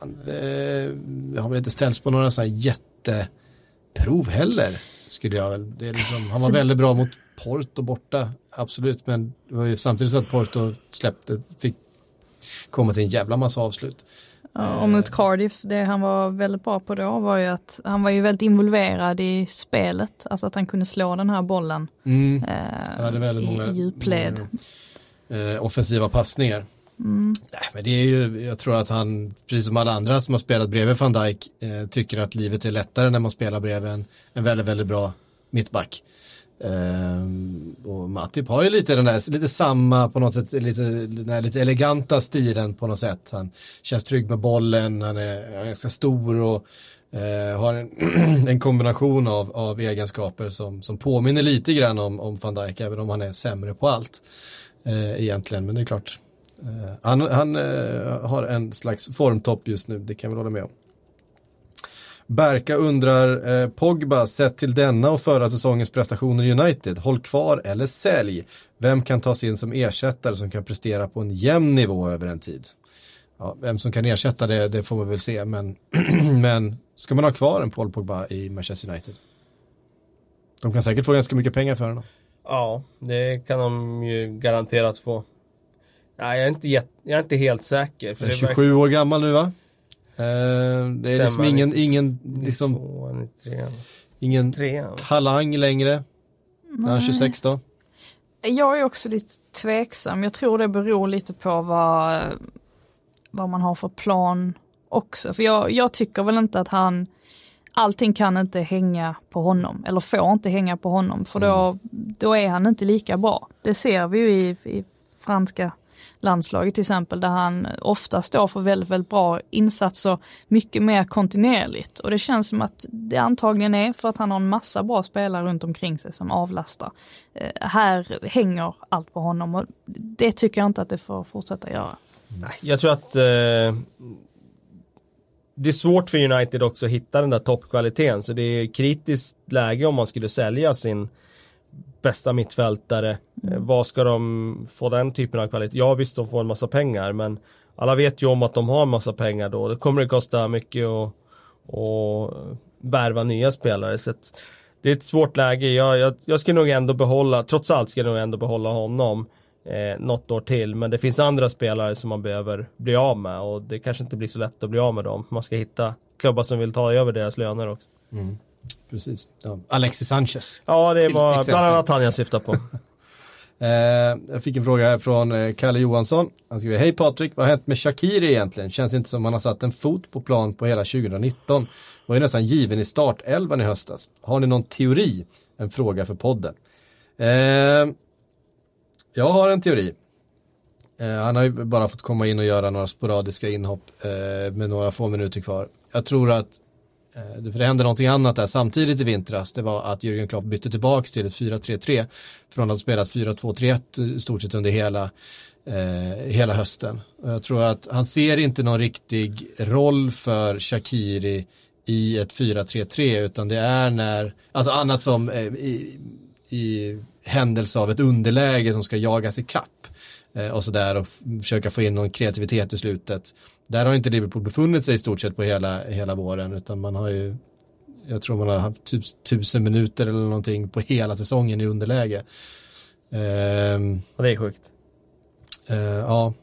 han eh, har väl inte ställts på några så här jätteprov heller. Skulle jag. Det är liksom, han var väldigt bra mot Porto borta. absolut, men det var ju samtidigt så att Porto släppte, fick komma till en jävla massa avslut. Ja, och mot Cardiff, det han var väldigt bra på då var ju att han var ju väldigt involverad i spelet, alltså att han kunde slå den här bollen Mm. eh, i, många- djupled. eh, offensiva passningar. Mm. Nej, men det är ju, jag tror att han, precis som alla andra som har spelat bredvid van Dijk, eh, tycker att livet är lättare när man spelar bredvid en, en väldigt, väldigt bra mittback. Ehm, och Matip har ju lite den där, lite samma på något sätt, lite, den här lite eleganta stilen på något sätt. Han känns trygg med bollen, han är, han är ganska stor och eh, har en, en kombination av, av egenskaper som, som påminner lite grann om, om van Dijk, även om han är sämre på allt. Eh, egentligen, men det är klart. Eh, han han eh, har en slags formtopp just nu, det kan vi hålla med om. Berka undrar, eh, Pogba sett till denna och förra säsongens prestationer i United, håll kvar eller sälj. Vem kan tas in som ersättare som kan prestera på en jämn nivå över en tid? Ja, vem som kan ersätta det, det får man väl se, men, men ska man ha kvar en Paul Pogba i Manchester United? De kan säkert få ganska mycket pengar för honom. Ja, det kan de ju garanterat få. Nej, jag är inte, jag är inte helt säker. För Han är det verkar- 27 år gammal nu va? Eh, det är liksom ingen, 92, ingen, liksom, 93, ingen talang längre. När han är 26 då. Jag är också lite tveksam. Jag tror det beror lite på vad, vad man har för plan också. För jag, jag tycker väl inte att han, allting kan inte hänga på honom, eller får inte hänga på honom, för då, då är han inte lika bra. Det ser vi ju i, i franska landslaget till exempel, där han ofta står för väldigt, väldigt bra insatser mycket mer kontinuerligt. Och det känns som att det antagligen är för att han har en massa bra spelare runt omkring sig som avlastar. Eh, här hänger allt på honom och det tycker jag inte att det får fortsätta göra. Nej, jag tror att eh, det är svårt för United också att hitta den där toppkvaliteten. Så det är kritiskt läge om man skulle sälja sin bästa mittfältare. Eh, vad ska de få den typen av kvalitet? Ja visst, de får en massa pengar, men alla vet ju om att de har en massa pengar då. Det kommer det kosta mycket att och värva nya spelare. Så att det är ett svårt läge. Jag, jag, jag ska nog ändå behålla, trots allt ska jag nog ändå behålla honom eh, något år till. Men det finns andra spelare som man behöver bli av med och det kanske inte blir så lätt att bli av med dem. Man ska hitta klubbar som vill ta över deras löner också. Precis. Ja. Alexis Sanchez. Ja, det var exempel. bland annat han jag syftar på. Eh, jag fick en fråga här från eh, Kalle Johansson. Han skriver, hej Patrik, vad har hänt med Shakiri egentligen? Känns inte som han har satt en fot på plan på hela 2019. Var ju nästan given i startelvan i höstas. Har ni någon teori? En fråga för podden. Eh, jag har en teori. Eh, han har ju bara fått komma in och göra några sporadiska inhopp eh, med några få minuter kvar. Jag tror att Eh, för det hände någonting annat där samtidigt i vintras. Det var att Jürgen Klopp bytte tillbaka till ett 4-3-3 från att ha spelat 4-2-3-1 i stort sett under hela, eh, hela hösten. Och jag tror att han ser inte någon riktig roll för Shakiri i ett 4-3-3 utan det är när, alltså annat som eh, i, i händelse av ett underläge som ska jagas i kapp eh, och sådär och försöka få in någon kreativitet i slutet. Där har inte Liverpool befunnit sig i stort sett på hela, hela våren utan man har ju jag tror man har haft typ tusen minuter eller någonting på hela säsongen i underläge. Ehm, Och det är sjukt. eh, ja.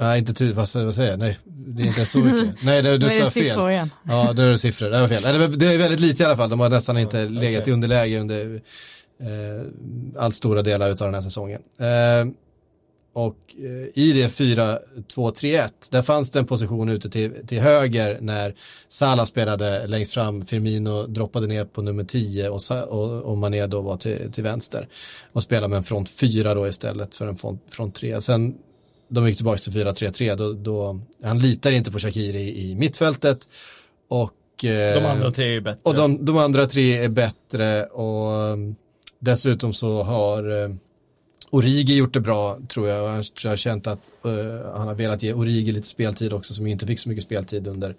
Nej, inte tusen, vad, vad säger jag? Nej, det är inte så mycket. Nej, det, du sa fel. igen. Ja, då är det siffror. Det var fel. Nej, Det är väldigt lite i alla fall. De har nästan inte legat okej. i underläge under eh, allt stora delar av den här säsongen. Eh, och eh, i det 4-2-3-1, där fanns det en position ute till, till höger när Salah spelade längst fram, Firmino droppade ner på nummer 10 och, och, och Mané då var till, till vänster. Och spelade med en front 4 då istället för en front, front 3. Sen de gick tillbaka till 4-3-3, då, då, han litar inte på Shakiri i, i mittfältet. Och, eh, De andra tre är bättre. och de, de andra tre är bättre och um, dessutom så har uh, Origi gjort det bra tror jag och han tror jag har känt att uh, han har velat ge Origi lite speltid också som inte fick så mycket speltid under,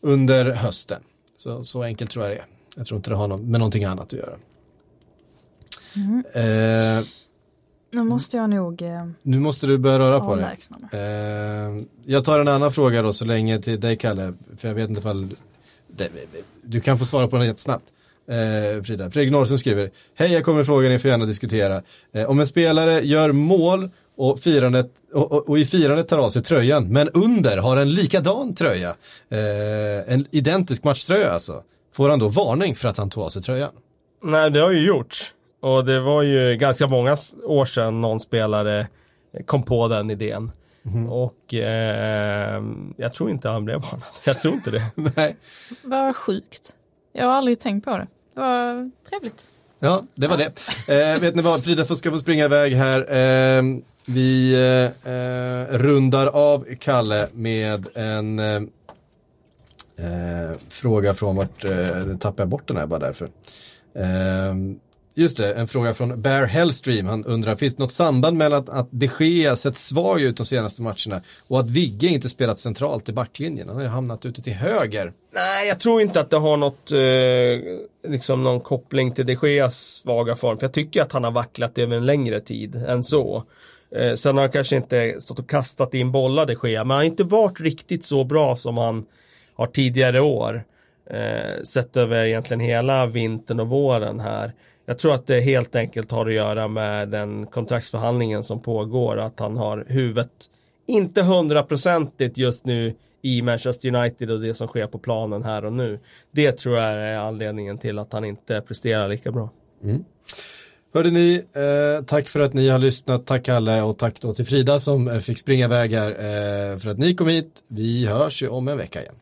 under hösten. Så, så enkelt tror jag det är. Jag tror inte det har något, med någonting annat att göra. Eh, Nu måste jag nog eh, nu måste du börja röra på dig. jag tar en annan fråga då så länge till dig Kalle, för jag vet inte ifall det, du kan få svara på den jättesnabbt. Eh, Frida. Fredrik Norrsen skriver, hej jag kommer med frågan, ni får gärna diskutera. Eh, om en spelare gör mål och, firandet, och, och, och, i firandet tar av sig tröjan, men under har en likadan tröja, eh, en identisk matchtröja alltså, får han då varning för att han tog av sig tröjan? Nej, det har ju gjorts. Och det var ju ganska många år sedan någon spelare kom på den idén. Mm. Och eh, jag tror inte han blev varnad. Jag tror inte det. Nej. Vad sjukt. Jag har aldrig tänkt på det. Det var trevligt. Ja, det var det. Eh, vet ni vad, Frida ska få springa iväg här. Eh, vi eh, rundar av Kalle med en eh, eh fråga från vart, eh, tappade jag bort den här bara därför. Eh, Just det, en fråga från Bear Hellstream. Han undrar, finns det något samband mellan att, att de Gea sett svag ut de senaste matcherna och att Vigge inte spelat centralt i backlinjen? Han har ju hamnat ute till höger. Nej, jag tror inte att det har något, eh, liksom någon koppling till de Geas svaga form. För jag tycker att han har vacklat över en längre tid än så. Eh, sen har han kanske inte stått och kastat in bollar de Gea, men han har inte varit riktigt så bra som han har tidigare år. Eh, sett över egentligen hela vintern och våren här. Jag tror att det helt enkelt har att göra med den kontraktsförhandlingen som pågår, att han har huvudet inte hundraprocentigt just nu i Manchester United och det som sker på planen här och nu. Det tror jag är anledningen till att han inte presterar lika bra. Mm. Hörde ni, eh, tack för att ni har lyssnat, tack Kalle och tack då till Frida som eh, fick springa iväg här eh, för att ni kom hit. Vi hörs ju om en vecka igen.